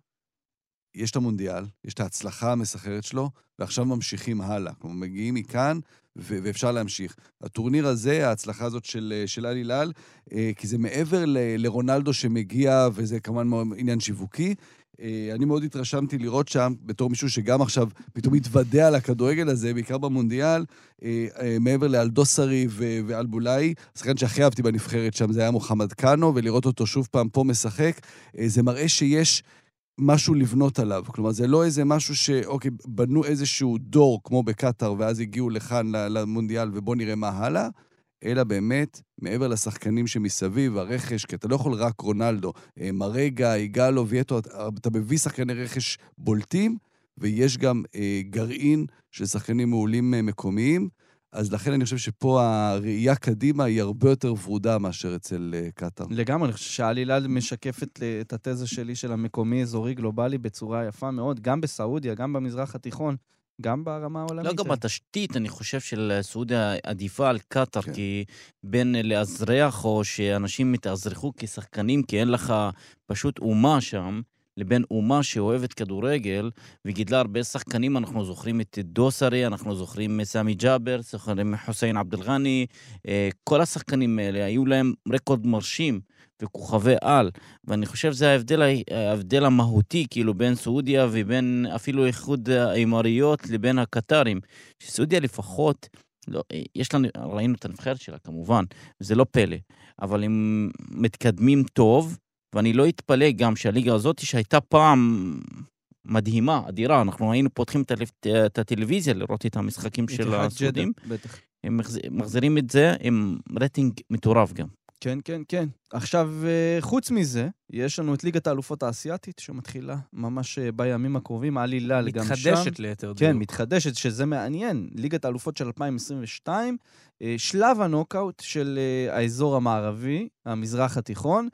E: יש את המונדיאל, יש את ההצלחה המסחררת שלו, ועכשיו ממשיכים הלאה. כלומר, מגיעים מכאן ו- ואפשר להמשיך. הטורניר הזה, ההצלחה הזאת של, של אל הילאל, אה, כי זה מעבר ל- לרונלדו שמגיע, וזה כמובן עניין שיווקי, אה, אני מאוד התרשמתי לראות שם, בתור מישהו שגם עכשיו פתאום מתוודע על הכדורגל הזה, בעיקר במונדיאל, אה, אה, מעבר לאלדוסרי ואלבולאי, השחקן שהכי אהבתי בנבחרת שם זה היה מוחמד קאנו, ולראות אותו שוב פעם פה משחק, אה, זה מראה שיש משהו לבנות עליו. כלומר, זה לא איזה משהו שאוקיי, בנו איזשהו דור כמו בקטאר, ואז הגיעו לכאן למונדיאל, ובואו נראה מה הלאה, אלא באמת, מעבר לשחקנים שמסביב, הרכש, כי אתה לא יכול רק רונלדו, אה, מרגה, יגאלו, וייטו, אתה, אתה מביא שחקני רכש בולטים, ויש גם אה, גרעין של שחקנים מעולים אה, מקומיים. אז לכן אני חושב שפה הראייה קדימה היא הרבה יותר ורודה מאשר אצל אה, קטאר.
B: לגמרי, אני חושב שהעלילה משקפת ל- את התזה שלי של המקומי, אזורי, גלובלי, בצורה יפה מאוד, גם בסעודיה, גם במזרח התיכון, גם ברמה העולמית.
C: לא, גם התשתית, אני חושב, של סעודיה עדיפה על קטאר,
E: כן.
C: כי בין לאזרח או שאנשים יתאזרחו כשחקנים, כי אין לך פשוט אומה שם, לבין אומה שאוהבת כדורגל וגידלה הרבה שחקנים, אנחנו זוכרים את דוסרי, אנחנו זוכרים סמי ג'אבר, זוכרים חוסיין עבד אל-ע'אני, אה, כל השחקנים האלה, היו להם רקורד מרשים וכוכבי על, ואני חושב שזה ההבדל, ההבדל המהותי, כאילו, בין סעודיה ובין אפילו איחוד האמירויות לבין הקטרים. שסעודיה לפחות, לא, יש לנו, ראינו את הנבחרת שלה כמובן, זה לא פלא, אבל הם מתקדמים טוב, ואני לא אתפלא גם שהליגה הזאת, שהייתה פעם מדהימה, אדירה, אנחנו היינו פותחים את, הטלו- את הטלוויזיה לראות את המשחקים של הסעודים,
B: ג'דה, בטח.
C: הם מחז- מחזירים את זה עם רייטינג מטורף גם.
B: כן, כן, כן. עכשיו, אה, חוץ מזה, יש לנו את ליגת האלופות האסייתית, שמתחילה ממש אה, בימים הקרובים, עלילה גם שם.
D: מתחדשת ליתר דיוק.
B: כן, מתחדשת, שזה מעניין. ליגת האלופות של 2022, אה, שלב הנוקאוט של אה, האזור המערבי, המזרח התיכון.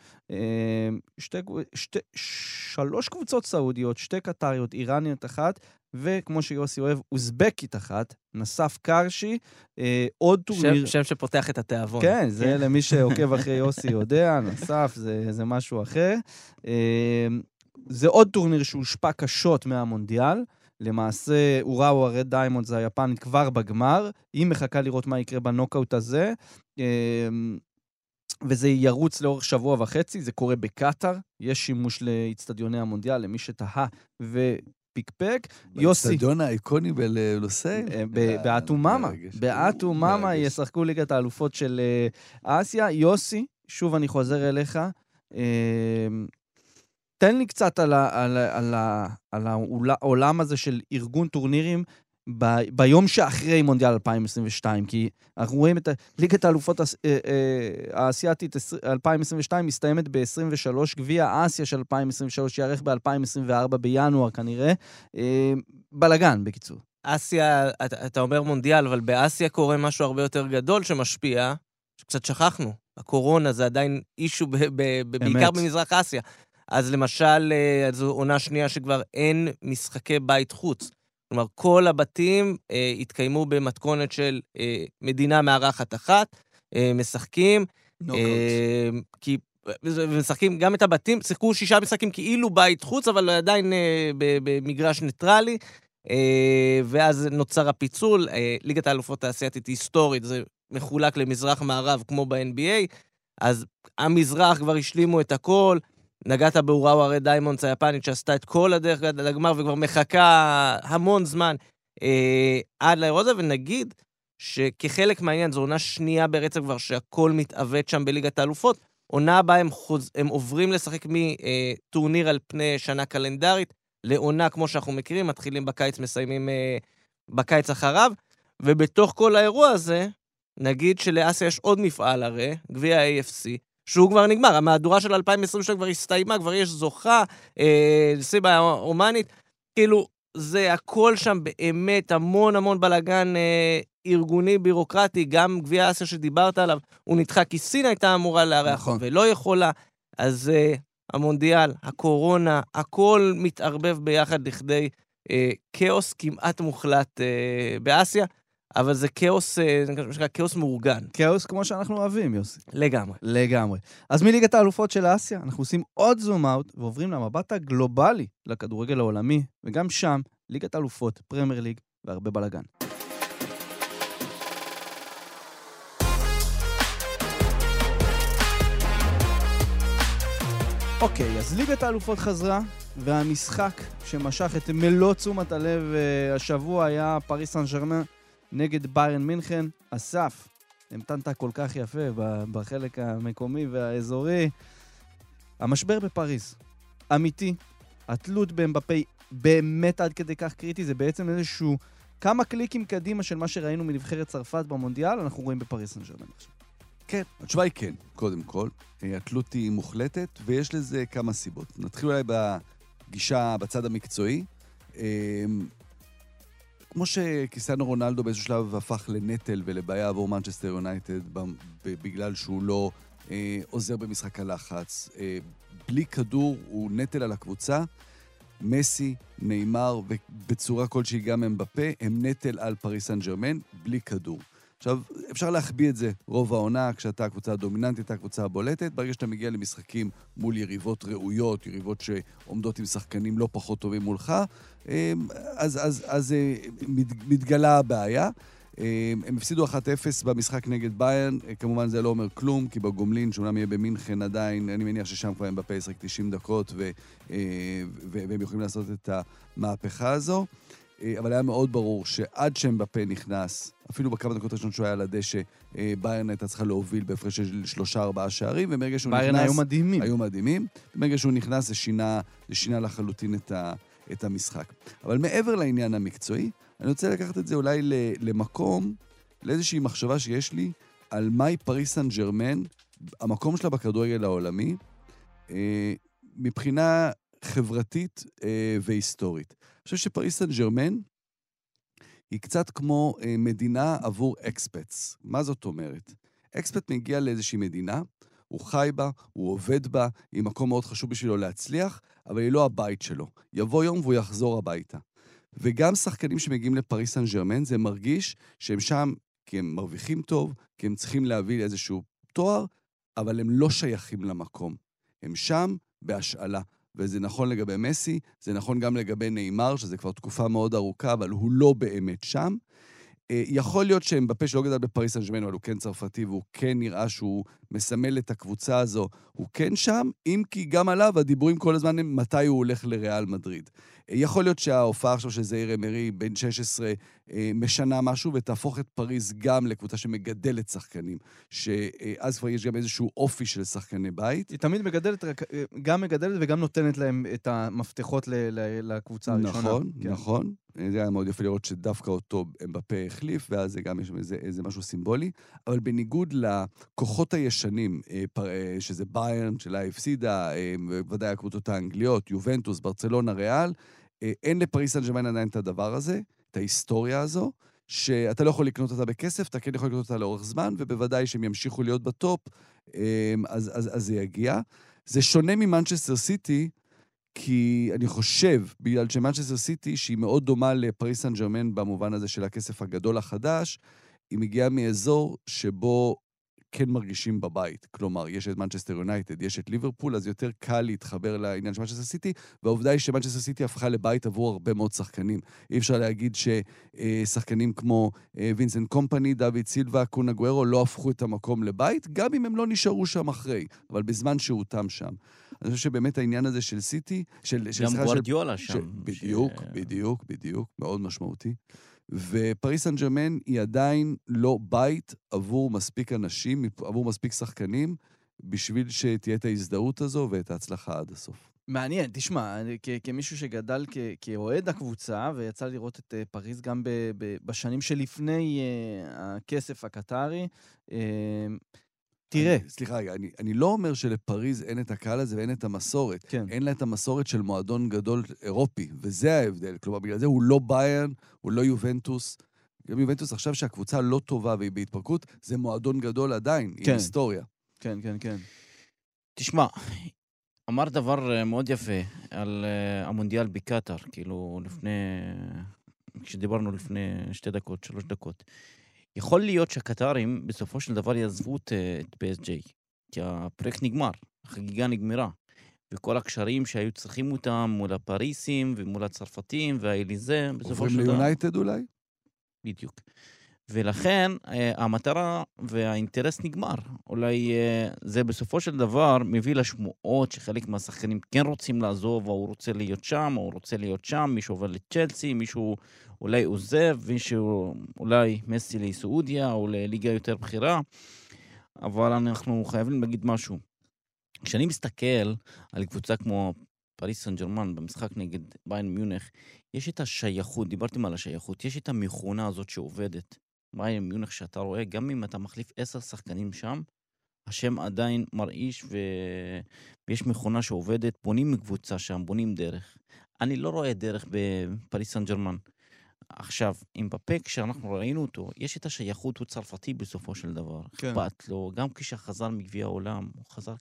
B: שתי, שתי, שלוש קבוצות סעודיות, שתי קטריות, איראניות אחת, וכמו שיוסי אוהב, אוזבקית אחת, נסף קרשי, אה, עוד טורניר...
D: שם, שם שפותח את התיאבון.
B: כן, זה למי שעוקב אחרי (laughs) יוסי יודע, נסף, זה, זה משהו אחר. אה, זה עוד טורניר שהושפע קשות מהמונדיאל. למעשה, אוראווה רד דיימונדס היפנית כבר בגמר. היא מחכה לראות מה יקרה בנוקאוט הזה. אה, וזה ירוץ לאורך שבוע וחצי, זה קורה בקטאר. יש שימוש לאיצטדיוני המונדיאל, למי שתהה ופיקפק. יוסי.
E: באצטדיון האיקוני בלוסייל?
B: אה, ב- באתומאמה.
E: באתומאמה.
B: ישחקו ליגת האלופות של אה, אסיה. יוסי, שוב אני חוזר אליך. אה, תן לי קצת על ה- על ה- על על העול- העולם הזה של ארגון טורנירים ב- ביום שאחרי מונדיאל 2022, כי אנחנו רואים את ליגת האלופות אה, אה, האסייתית עשר- 2022 מסתיימת ב-23, גביע אסיה של 2023 ייערך ב-2024 בינואר כנראה. אה, בלאגן, בקיצור.
D: אסיה, אתה אומר מונדיאל, אבל באסיה קורה משהו הרבה יותר גדול שמשפיע, שקצת שכחנו. הקורונה זה עדיין אישו, ב, ב, ב, בעיקר. במזרח אסיה. אז למשל, אה, זו עונה שנייה שכבר אין משחקי בית חוץ. כלומר, כל הבתים אה, התקיימו במתכונת של אה, מדינה מארחת אחת, אה, משחקים, אה, כי... ומשחקים גם את הבתים, שיחקו שישה משחקים כאילו בית חוץ, אבל עדיין אה, במגרש ניטרלי. אה, ואז נוצר הפיצול. אה, ליגת האלופות האסייתית היסטורית, זה מחולק למזרח-מערב כמו ב-NBA, אז המזרח כבר השלימו את הכל, נגעת באוראווה רד דיימונדס היפנית, שעשתה את כל הדרך לגמר וכבר מחכה המון זמן אה, עד לאירוע הזה, ונגיד שכחלק מהעניין, זו עונה שנייה ברצף כבר שהכל מתעוות שם בליגת האלופות. עונה הבאה הם, חוז... הם עוברים לשחק מטורניר על פני שנה קלנדרית לעונה, כמו שאנחנו מכירים, מתחילים בקיץ, מסיימים אה, בקיץ אחריו, ובתוך כל האירוע הזה, נגיד שלאסיה יש עוד מפעל הרי, גביע ה-AFC, שהוא כבר נגמר, המהדורה של 2022 כבר הסתיימה, כבר יש זוכה, אה, סיבה הומנית, כאילו, זה הכל שם באמת המון המון בלאגן אה, ארגוני, בירוקרטי, גם גביע אסיה שדיברת עליו, הוא נדחה כי סין הייתה אמורה לארח
E: נכון.
D: ולא יכולה, אז אה, המונדיאל, הקורונה, הכל מתערבב ביחד לכדי אה, כאוס כמעט מוחלט אה, באסיה, אבל זה כאוס, אה, זה מה שנקרא כאוס מאורגן,
B: כאוס כמו שאנחנו אוהבים, יוסי.
D: לגמרי.
B: לגמרי. אז מליגת האלופות של אסיה, אנחנו עושים עוד זום אאוט ועוברים למבט הגלובלי לכדורגל העולמי, וגם שם, ליגת האלופות, פרמייר ליג והרבה בלאגן. אוקיי, אז ליגת האלופות חזרה, והמשחק שמשך את מלוא תשומת הלב אה, השבוע היה פריס סן ג'רמן נגד ביירן מינכן. אסף, המתנת כל כך יפה בחלק המקומי והאזורי. המשבר בפריז, אמיתי. התלות באמבפי באמת עד כדי כך קריטי, זה בעצם איזשהו כמה קליקים קדימה של מה שראינו מנבחרת צרפת במונדיאל, אנחנו רואים בפריס סן ג'רמן עכשיו.
E: כן, התשובה היא כן, קודם כל. אה, התלות היא מוחלטת, ויש לזה כמה סיבות. נתחיל אולי בגישה בצד המקצועי. כמו שכריסטיאנו רונלדו באיזשהו שלב הפך לנטל ולבעיה עבור מנצ'סטר יונייטד בגלל שהוא לא אה, עוזר במשחק הלחץ. אה, בלי כדור הוא נטל על הקבוצה. מסי, נאמר ובצורה כלשהי גם אמבפה, הם נטל על פריס סן ג'רמן בלי כדור. עכשיו, אפשר להחביא את זה רוב העונה, כשאתה הקבוצה הדומיננטית, אתה הקבוצה הבולטת. ברגע שאתה מגיע למשחקים מול יריבות ראויות, יריבות שעומדות עם שחקנים לא פחות טובים מולך, אה, אז, אז, אז אה, מת- מתגלה הבעיה. אה, הם הפסידו 1-0 במשחק נגד ביין, אה, כמובן זה לא אומר כלום, כי בגומלין, שאומנם יהיה במינכן עדיין, אני מניח ששם כבר אמבפה ישחק 90 דקות, אה, ו, והם יכולים לעשות את המהפכה הזו. אה, אבל היה מאוד ברור שעד שאמבפה נכנס, אפילו בכמה דקות הראשונות שהוא היה על הדשא, אה, ביירן הייתה צריכה להוביל בהפרש של שלושה-ארבעה שערים, ומרגע שהוא
B: ביירן
E: נכנס...
B: היו מדהימים.
E: היו מדהימים. ברגע שהוא נכנס, זה שינה, זה שינה לחלוטין את, ה, את המשחק. אבל מעבר לעניין המקצועי, אני רוצה לקחת את זה אולי ל, למקום, לאיזושהי מחשבה שיש לי על מהי פריס סן ג'רמן, המקום שלה בכדורגל העולמי, אה, מבחינה חברתית והיסטורית. חושב שפריס סן ג'רמן היא קצת כמו אה, מדינה עבור אקספטס. מה זאת אומרת? אקספט מגיע לאיזושהי מדינה, הוא חי בה, הוא עובד בה, היא מקום מאוד חשוב בשבילו להצליח, אבל היא לא הבית שלו. יבוא יום והוא יחזור הביתה. וגם שחקנים שמגיעים לפריס סן ג'רמן, זה מרגיש שהם שם כי הם מרוויחים טוב, כי הם צריכים להביא איזשהו תואר, אבל הם לא שייכים למקום. הם שם בהשאלה. וזה נכון לגבי מסי, זה נכון גם לגבי נאמר, שזה כבר תקופה מאוד ארוכה, אבל הוא לא באמת שם. אה, יכול להיות שאמבפה שלא גדל בפריס סן אבל הוא כן צרפתי, והוא כן נראה שהוא מסמל את הקבוצה הזו, הוא כן שם, אם כי גם עליו הדיבורים כל הזמן הם מתי הוא הולך לריאל מדריד. אה, יכול להיות שההופעה עכשיו של זעיר אמרי, בן 16, אה, משנה משהו ותהפוך את פריז גם לקבוצה שמגדלת שחקנים, שאז כבר יש גם איזשהו אופי של שחקני בית.
B: היא תמיד מגדלת, רק- גם מגדלת וגם נותנת להם את המפתחות ל- ל- לקבוצה הראשונה.
E: נכון,
B: כן.
E: נכון. זה היה מאוד יפה לראות שדווקא אותו אמבפה החליף, ואז זה גם יש איזה, איזה משהו סימבולי. אבל בניגוד לכוחות הישנים, אה, אה, שזה ביירן, שלה הפסידה, אה, ודאי הקבוצות האנגליות, יובנטוס, ברצלונה, ריאל, אה, אין לפריס סן ג'רמן עדיין את הדבר הזה, את ההיסטוריה הזו, שאתה לא יכול לקנות אותה בכסף, אתה כן יכול לקנות אותה לאורך זמן, ובוודאי שהם ימשיכו להיות בטופ, אה, אז, אז, אז זה יגיע. זה שונה ממנצ'סטר סיטי, כי אני חושב, בגלל שמנצ'סטר סיטי, שהיא מאוד דומה לפריס סן ג'רמן במובן הזה של הכסף הגדול החדש, היא מגיעה מאזור שבו כן מרגישים בבית. כלומר, יש את מנצ'סטר יונייטד, יש את ליברפול, אז יותר קל להתחבר לעניין של מנצ'סטר סיטי, והעובדה היא שמנצ'סטר סיטי הפכה לבית עבור הרבה מאוד שחקנים. אי אפשר להגיד ששחקנים כמו אה, וינסנט קומפני, דוד סילבה, קונה גוארו, לא הפכו את המקום לבית, גם אם הם לא נשארו שם אחרי, אבל בזמן שהותם שם. אני חושב שבאמת העניין הזה של סיטי, של... של
C: גם
E: של-
C: גוארדיולה
E: ש-
C: שם.
E: בדיוק,
C: ש-
E: בדיוק, בדיוק, מאוד משמעותי. ופריס סן ג'רמן היא עדיין לא בית עבור מספיק אנשים, עבור מספיק שחקנים, בשביל שתהיה את ההזדהות הזו ואת ההצלחה עד הסוף.
B: מעניין, תשמע, כ- כמישהו שגדל כ- כאוהד הקבוצה, ויצא לראות את אה, פריז גם ב- ב- בשנים שלפני אה, הכסף הקטרי, אה, תראה,
E: אני, סליחה רגע, אני, אני לא אומר שלפריז אין את הקהל הזה ואין את המסורת.
B: כן.
E: אין לה את המסורת של מועדון גדול אירופי, וזה ההבדל. כלומר, בגלל זה הוא לא ביירן, הוא לא יובנטוס. גם יובנטוס עכשיו שהקבוצה לא טובה והיא בהתפרקות, זה מועדון גדול עדיין,
B: כן.
E: עם היסטוריה.
B: כן, כן, כן.
C: תשמע, אמר דבר אה, מאוד יפה על אה, המונדיאל בקטאר, כאילו לפני... כשדיברנו לפני שתי דקות, שלוש דקות. יכול להיות שהקטרים בסופו של דבר יעזבו את אה, את PSG, כי הפרויקט נגמר, החגיגה נגמרה. וכל הקשרים שהיו צריכים אותם מול הפריסים ומול הצרפתים והאליזה, בסופו
E: עוברים
C: של דבר...
E: ליונייטד אולי?
C: בדיוק. ולכן אה, המטרה והאינטרס נגמר. אולי אה, זה בסופו של דבר מביא לשמועות שחלק מהשחקנים כן רוצים לעזוב, או הוא רוצה להיות שם, או הוא רוצה להיות שם, מישהו עובר לצ'לסי, מישהו אולי עוזב, מישהו אולי מסי לסעודיה, או לליגה יותר בכירה. אבל אנחנו חייבים להגיד משהו. כשאני מסתכל על קבוצה כמו פריס סן ג'רמן במשחק נגד ביין מיונך, יש את השייכות, דיברתם על השייכות, יש את המכונה הזאת שעובדת. ביין מיונך שאתה רואה, גם אם אתה מחליף עשר שחקנים שם, השם עדיין מרעיש ו... ויש מכונה שעובדת, בונים קבוצה שם, בונים דרך. אני לא רואה דרך בפריס סן ג'רמן. עכשיו, עם בפה, כשאנחנו ראינו אותו, יש את השייכות, הוא צרפתי בסופו של דבר.
B: כן.
C: אכפת לו, גם כשחזר מגביע העולם, הוא חזר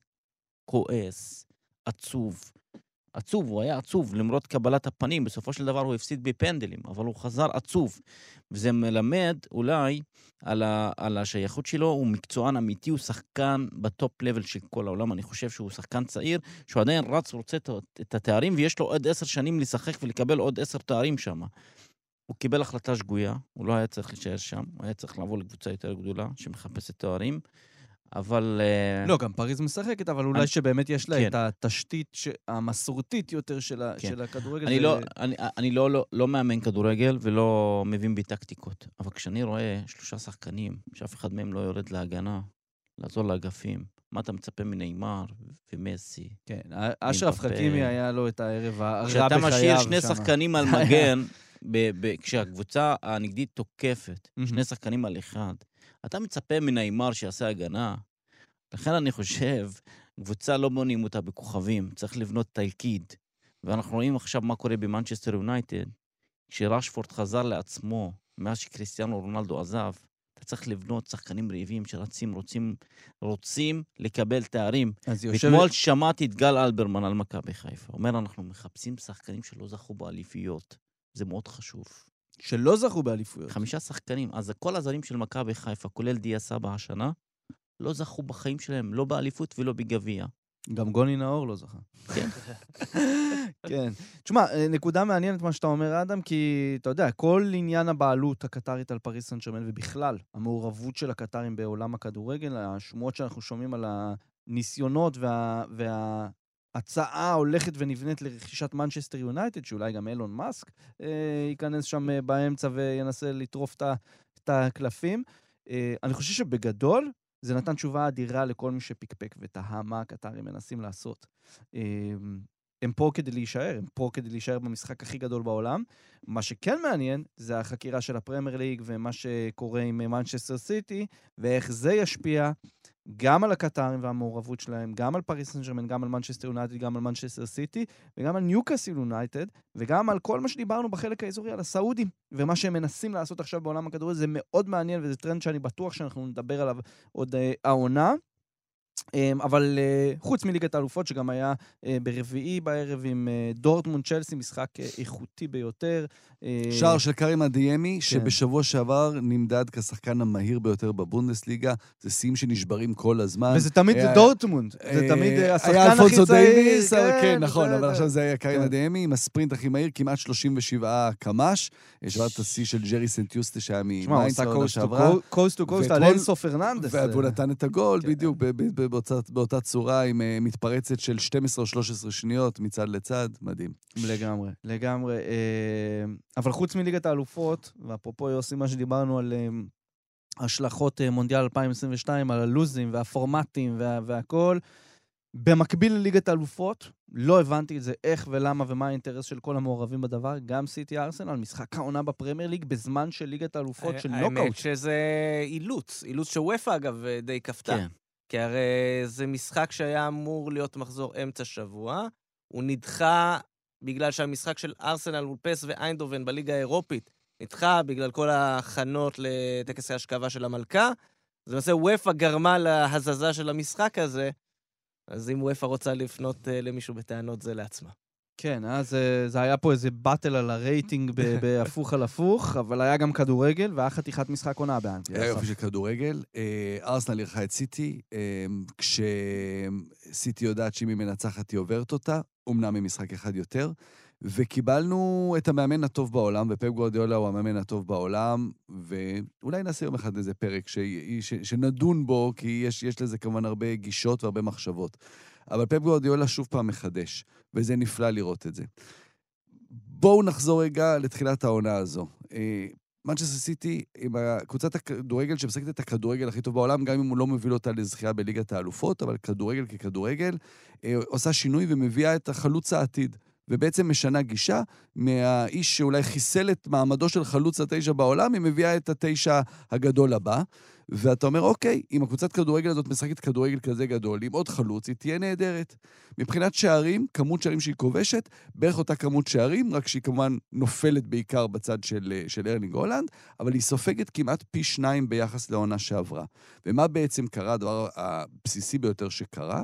C: כועס, עצוב. עצוב, הוא היה עצוב, למרות קבלת הפנים, בסופו של דבר הוא הפסיד בפנדלים, אבל הוא חזר עצוב. וזה מלמד אולי על, ה, על השייכות שלו, הוא מקצוען אמיתי, הוא שחקן בטופ לבל של כל העולם. אני חושב שהוא שחקן צעיר, שהוא עדיין רץ, רוצה את, את התארים, ויש לו עוד עשר שנים לשחק ולקבל עוד עשר תארים שם. הוא קיבל החלטה שגויה, הוא לא היה צריך להישאר שם, הוא היה צריך לעבור לקבוצה יותר גדולה שמחפשת תארים, אבל... אה,
B: לא, גם פריז משחקת, אבל אולי
C: אני-
B: שבאמת יש לה
C: כן.
B: את התשתית ש- המסורתית יותר של ה-
C: כן.
B: של הכדורגל.
C: אני,
B: זה-
C: לא, אני, אני לא, לא, לא מאמן כדורגל ולא מבין בטקטיקות, אבל כשאני רואה שלושה שחקנים, שאף אחד מהם לא יורד להגנה, לעזור לאגפים, מה אתה מצפה מנאמר ומסי?
B: כן, אשרף. חכימי היה לו את הערב הרע בחייו.
C: כשאתה משאיר שני
B: שמה.
C: שחקנים על (laughs) מגן, ב, ב, כשהקבוצה הנגדית תוקפת,
B: מהמם.
C: שני שחקנים על אחד, אתה מצפה מנאמר שיעשה הגנה. לכן אני חושב, קבוצה לא בונים אותה בכוכבים, צריך לבנות תלכיד. ואנחנו רואים עכשיו מה קורה במנצ'סטר יונייטד, כשרשפורד חזר לעצמו, מאז שקריסטיאנו רונלדו עזב, אתה צריך לבנות שחקנים רעבים שרצים, רוצים, רוצים לקבל תארים.
B: אז יושב...
C: ואתמול שמעתי את גל אלברמן על מכבי חיפה. אומר, אנחנו מחפשים שחקנים שלא זכו באליפיות. זה מאוד חשוב.
B: שלא זכו באליפויות.
C: חמישה שחקנים. אז כל הזרים של מכבי חיפה, כולל דיה סבא השנה, לא זכו בחיים שלהם, לא באליפות ולא בגביע.
B: גם גוני נאור לא זכה.
C: כן. (laughs)
B: כן. תשמע, אה, נקודה מעניינת מה שאתה אומר, אדם, כי אתה יודע, כל עניין הבעלות הקטרית על פריס סן ג'רמן, ובכלל, המעורבות של הקטרים בעולם הכדורגל, השמועות שאנחנו שומעים על הניסיונות וה... וה... הצעה הולכת ונבנית לרכישת מנצ'סטר יונייטד, שאולי גם אילון מאסק אה, ייכנס שם אה, באמצע וינסה לטרוף את הקלפים. אה, אני חושב שבגדול, זה נתן תשובה אדירה לכל מי שפקפק ותהה מה הקטרים מנסים לעשות. אה, הם פה כדי להישאר, הם פה כדי להישאר במשחק הכי גדול בעולם. מה שכן מעניין זה החקירה של הפרמייר ליג ומה שקורה עם מנצ'סטר סיטי, ואיך זה ישפיע גם על הקטרים והמעורבות שלהם, גם על פריס סן ג'רמן, גם על מנצ'סטר יונייטד, גם על מנצ'סטר סיטי, וגם על ניוקאסיל יונייטד, וגם על כל מה שדיברנו בחלק האזורי על הסעודים, ומה שהם מנסים לעשות עכשיו בעולם הכדורגל, זה מאוד מעניין, וזה טרנד שאני בטוח שאנחנו נדבר עליו עוד אה, העונה. אמ, אבל אה, חוץ מליגת האלופות, שגם היה אה, ברביעי בערב עם אה, דורטמונד צ'לסי, משחק אה, איכותי ביותר. אה,
E: שער של קרים אדיאמי,
B: כן.
E: שבשבוע שעבר נמדד כשחקן המהיר ביותר בבונדסליגה. זה שיאים שנשברים כל הזמן.
B: וזה תמיד
E: היה-
B: דורטמונד, זה תמיד אה, השחקן
E: היה
B: הכי
E: אלפונסו
B: צעיר.
E: דייוויס, אבל כן, נכון,
B: בסדר.
E: אבל עכשיו זה היה קרים
B: כן.
E: אדיאמי עם הספרינט הכי מהיר, כמעט 37 קמ"ש. שבר את השיא של ג'רי סנטיוסטה שהיה
B: הוא
E: ממיינדס
B: עשה
E: העונה
B: קוסט טו
E: שעברה.
B: קוסט טו קוסט על
E: ואתמול-
B: אינסו פרננדס.
E: והוא נתן את הגול,
B: כן.
E: בדיוק, באותה, באותה צורה, עם אה, מתפרצת של 12 או 13 שניות מצד לצד, מדהים.
B: לגמרי, לגמרי. אה, אבל חוץ מליגת האלופות, ואפרופו יוסי, מה שדיברנו על אה, השלכות מונדיאל 2022, על הלוזים והפורמטים וה, והכל, במקביל לליגת האלופות, לא הבנתי את זה, איך ולמה ומה האינטרס של כל המעורבים בדבר, גם סיטי ארסנל, משחק העונה בפרמייר ליג בזמן של ליגת האלופות של נוקאוט.
D: האמת שזה אילוץ, אילוץ שוופא אגב די כפתה.
C: כן.
D: כי הרי זה משחק שהיה אמור להיות מחזור אמצע שבוע, הוא נדחה בגלל שהמשחק של ארסנל מול פס ואיינדובן בליגה האירופית נדחה בגלל כל ההכנות לטקס ההשכבה של המלכה. אז למעשה וופא גרמה להזזה של המשחק הזה, אז אם וופא רוצה לפנות uh, למישהו בטענות, זה לעצמה.
B: כן, אז אה, זה היה פה איזה באטל על הרייטינג (laughs) בהפוך על הפוך, אבל היה גם כדורגל והיה חתיכת משחק עונה באנגליה.
E: היה יופי של כדורגל. אה, ארסנל אירחה את סיטי, אה, כשסיטי יודעת שאם היא מנצחת היא עוברת אותה, אומנם עם משחק אחד יותר, וקיבלנו את המאמן הטוב בעולם, ופפ גוורדיולה הוא המאמן הטוב בעולם, ואולי נעשה יום אחד איזה פרק ש... ש... שנדון בו, כי יש, יש לזה כמובן הרבה גישות והרבה מחשבות. אבל פפ גוורדיולה שוב פעם מחדש, וזה נפלא לראות את זה. בואו נחזור רגע לתחילת העונה הזו. מנצ'סטר סיטי, עם קבוצת הכדורגל שמשחקת את הכדורגל הכי טוב בעולם, גם אם הוא לא מביא אותה לזכייה בליגת האלופות, אבל כדורגל ככדורגל, אה, עושה שינוי ומביאה את החלוץ העתיד. ובעצם משנה גישה מהאיש שאולי חיסל את מעמדו של חלוץ התשע בעולם, היא מביאה את התשע הגדול הבא. ואתה אומר, אוקיי, אם הקבוצת כדורגל הזאת משחקת כדורגל כזה גדול, עם עוד חלוץ, היא תהיה נהדרת. מבחינת שערים, כמות שערים שהיא כובשת, בערך אותה כמות שערים, רק שהיא כמובן נופלת בעיקר בצד של, של ארלינג הולנד, אבל היא סופגת כמעט פי שניים ביחס לעונה שעברה. ומה בעצם קרה, הדבר הבסיסי ביותר שקרה,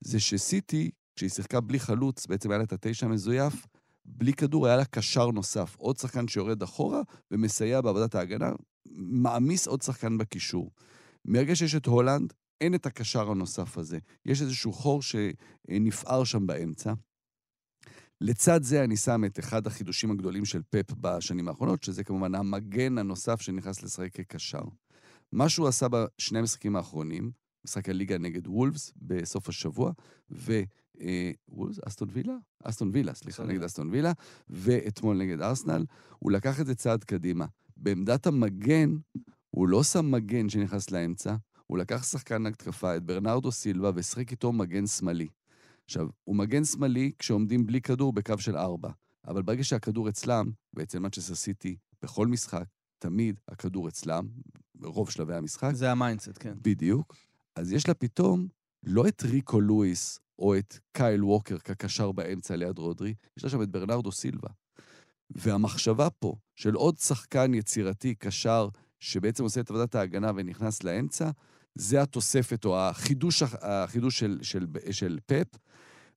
E: זה שסיטי, כשהיא שיחקה בלי חלוץ, בעצם היה לה את התשע המזויף, בלי כדור היה לה קשר נוסף, עוד שחקן שיורד אחורה ומסייע בעבודת ההגנה, מעמיס עוד שחקן בקישור. מרגע שיש את הולנד, אין את הקשר הנוסף הזה. יש איזשהו חור שנפער שם באמצע. לצד זה אני שם את אחד החידושים הגדולים של פפ בשנים האחרונות, שזה כמובן המגן הנוסף שנכנס לשחק כקשר. מה שהוא עשה בשני המשחקים האחרונים, משחק הליגה נגד וולפס בסוף השבוע, ו... אה, וולפס? אסטון וילה? אסטון וילה, סליחה, נגד אסטון וילה, ואתמול נגד ארסנל, הוא לקח את זה צעד קדימה. בעמדת המגן, הוא לא שם מגן שנכנס לאמצע, הוא לקח שחקן התקפה, את ברנרדו סילבה, והשחק איתו מגן שמאלי. עכשיו, הוא מגן שמאלי כשעומדים בלי כדור בקו של ארבע, אבל ברגע שהכדור אצלם, ואצל מצ'סטר סיטי, בכל משחק, תמיד הכדור אצלם, ברוב שלבי המשחק.
B: זה ה mindset, כן.
E: בדיוק. אז יש לה פתאום לא את ריקו לואיס או את קייל ווקר כקשר באמצע ליד רודרי, יש לה שם את ברנרדו סילבה. והמחשבה פה של עוד שחקן יצירתי, קשר, שבעצם עושה את עבודת ההגנה ונכנס לאמצע, זה התוספת או החידוש, החידוש של, של, של פפ.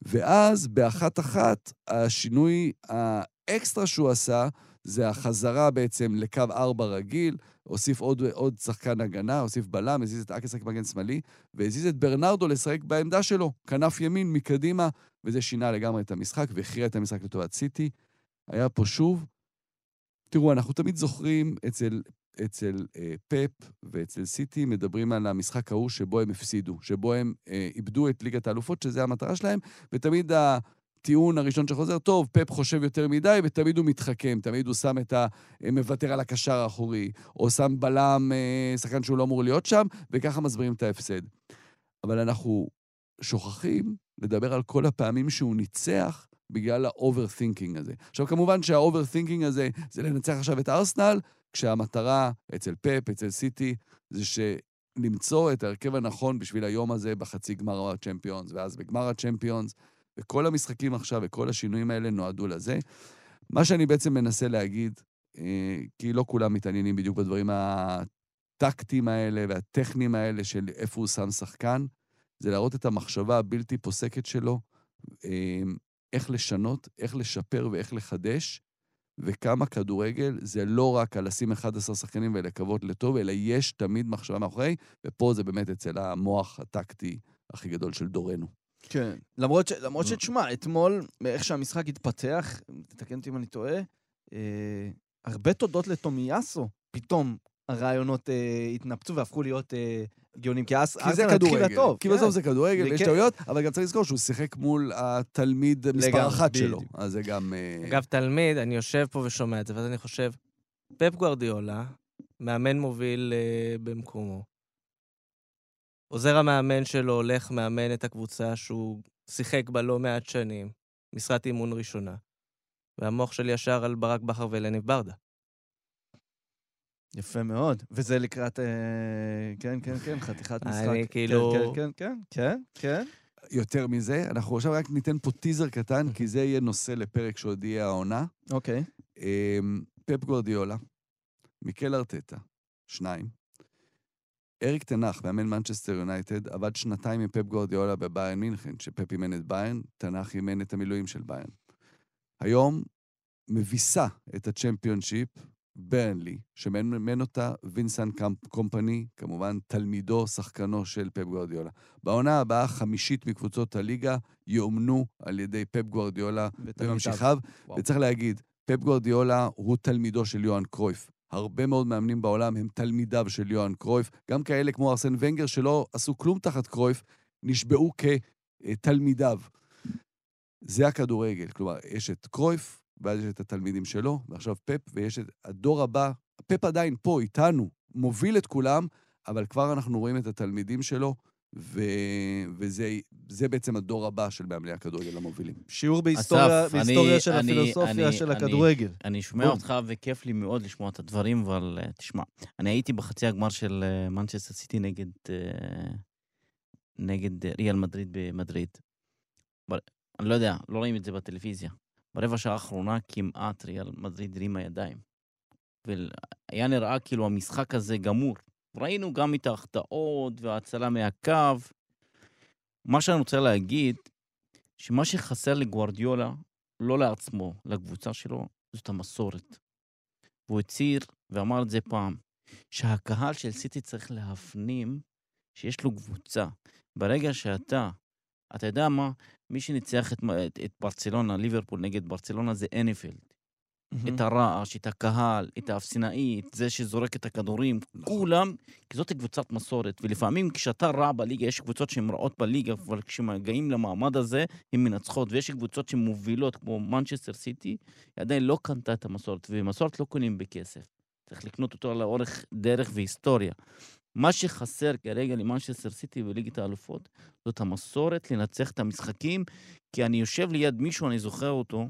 E: ואז באחת-אחת, השינוי האקסטרה שהוא עשה, זה החזרה בעצם לקו ארבע רגיל, הוסיף עוד, עוד שחקן הגנה, הוסיף בלם, הזיז את אקי לשחק מגן שמאלי, והזיז את ברנרדו לשחק בעמדה שלו, כנף ימין מקדימה, וזה שינה לגמרי את המשחק והכריע את המשחק לטובת סיטי. היה פה שוב, תראו, אנחנו תמיד זוכרים אצל, אצל אה, פפ ואצל סיטי, מדברים על המשחק ההוא שבו הם הפסידו, שבו הם אה, איבדו את ליגת האלופות, שזה המטרה שלהם, ותמיד הטיעון הראשון שחוזר, טוב, פפ חושב יותר מדי, ותמיד הוא מתחכם, תמיד הוא שם את ה... מוותר על הקשר האחורי, או שם בלם, אה, שחקן שהוא לא אמור להיות שם, וככה מסבירים את ההפסד. אבל אנחנו שוכחים לדבר על כל הפעמים שהוא ניצח בגלל ה overthinking הזה. עכשיו, כמובן שה overthinking הזה זה לנצח עכשיו את ארסנל, כשהמטרה אצל פפ, אצל סיטי, זה שלמצוא את ההרכב הנכון בשביל היום הזה בחצי גמר הצ'מפיונס, ואז בגמר הצ'מפיונס, וכל המשחקים עכשיו וכל השינויים האלה נועדו לזה. מה שאני בעצם מנסה להגיד, אה, כי לא כולם מתעניינים בדיוק בדברים הטקטיים האלה והטכניים האלה של איפה הוא שם שחקן, זה להראות את המחשבה הבלתי פוסקת שלו, אה, איך לשנות, איך לשפר ואיך לחדש, וכמה כדורגל זה לא רק על לשים 11 שחקנים ולקוות לטוב, אלא יש תמיד מחשבה מאחורי, ופה זה באמת אצל המוח הטקטי הכי גדול של דורנו.
B: כן. למרות, ש, למרות שתשמע, אתמול, איך שהמשחק התפתח, תתקן אותי אם אני טועה, אה, הרבה תודות לטומיאסו. פתאום הרעיונות אה, התנפצו והפכו להיות אה, גאונים, כי אז
E: זה כדורגל.
B: הטוב.
E: כי
B: כן.
E: בסוף זה כדורגל,
B: וכן.
E: טעויות, אבל גם צריך לזכור שהוא שיחק מול התלמיד מספר אחת שלו. אז זה גם... אה,
D: אגב, תלמיד, אני יושב פה ושומע את זה, ואז אני חושב, פפ גוורדיולה, מאמן מוביל אה, במקומו. עוזר המאמן שלו הולך, מאמן את הקבוצה שהוא שיחק בה לא מעט שנים, משרת אימון ראשונה. והמוח שלי ישר על ברק בכר ואלניב ברדה.
B: יפה מאוד. וזה לקראת, אה, כן, כן, כן, חתיכת משחק.
D: אני
B: כן,
D: כאילו-
B: כן, כן, כן, כן.
E: יותר מזה, אנחנו עכשיו רק ניתן פה טיזר קטן, כי זה יהיה נושא לפרק שעוד יהיה העונה.
B: אוקיי.
E: אמ, פפ גורדיולה, מיקל ארטטה, שניים. אריק טן האח, מאמן מנצ'סטר יונייטד, עבד שנתיים עם פפ גורדיולה בביירן מינכן, שפפ אימן את ביירן, טן האח אימן את המילואים של ביירן. היום מביסה את הצ'מפיונשיפ ברנלי, שמאמן אותה וינסנט קומפני, כמובן תלמידו, שחקנו של פפ גורדיולה. בעונה הבאה, חמישית מקבוצות הליגה יאומנו על ידי פפ
B: ותלמידיו.
E: וממשיכיו. וצריך להגיד, פפ גורדיולה הוא תלמידו של יוהאן קרויף. הרבה מאוד מאמנים בעולם הם תלמידיו של יוהאן קרויף. גם כאלה כמו ארסן ונגר שלא עשו כלום תחת קרויף, נשבעו כתלמידיו. זה הכדורגל. כלומר, יש את קרויף, ואז יש את התלמידים שלו, ועכשיו פפ, ויש את הדור הבא. פפ עדיין פה, איתנו, מוביל את כולם, אבל כבר אנחנו רואים את התלמידים שלו, ו... וזה זה בעצם הדור הבא של מאמני הכדורגל המובילים.
B: שיעור בהיסטוריה,
C: אסף,
B: בהיסטוריה
C: אני-
B: של
C: אני-
B: הפילוסופיה
C: אני-
B: של
C: אני-
B: הכדורגל.
C: אני שומע
B: בום.
C: אותך וכיף לי מאוד לשמוע את הדברים, אבל אה, תשמע, אני הייתי בחצי הגמר של אה, מנצ'סטר סיטי נגד, אה, נגד אה, ריאל מדריד במדריד. בר- אני לא יודע, לא רואים את זה בטלוויזיה. ברבע שעה האחרונה כמעט ריאל מדריד הרימה ידיים. והיה נראה כאילו המשחק הזה גמור. ראינו גם את ההחטאות וההצלה מהקו. מה שאני רוצה להגיד, שמה שחסר לגוארדיולה, לא לעצמו, לקבוצה שלו, זאת המסורת. והוא הצהיר, ואמר את זה פעם, שהקהל של סיטי צריך להפנים שיש לו קבוצה. ברגע שאתה, אתה יודע מה, מי שניצח את, את, ברצלונה, ליברפול נגד ברצלונה, זה אניפלד.
B: מהמם.
C: את הרעש, את הקהל, את האפסנאי, את זה שזורק את הכדורים, כולם, כי זאת קבוצת מסורת. ולפעמים כשאתה רע בליגה, יש קבוצות שהן רעות בליגה, אבל כשמגיעים למעמד הזה, הן מנצחות. ויש קבוצות שמובילות, כמו מנצ'סטר סיטי, היא עדיין לא קנתה את המסורת, ומסורת לא קונים בכסף. צריך לקנות אותו לאורך דרך והיסטוריה. מה שחסר כרגע למנצ'סטר סיטי בליגת האלופות, זאת המסורת לנצח את המשחקים, כי אני יושב ליד מישהו, אני זוכר אותו,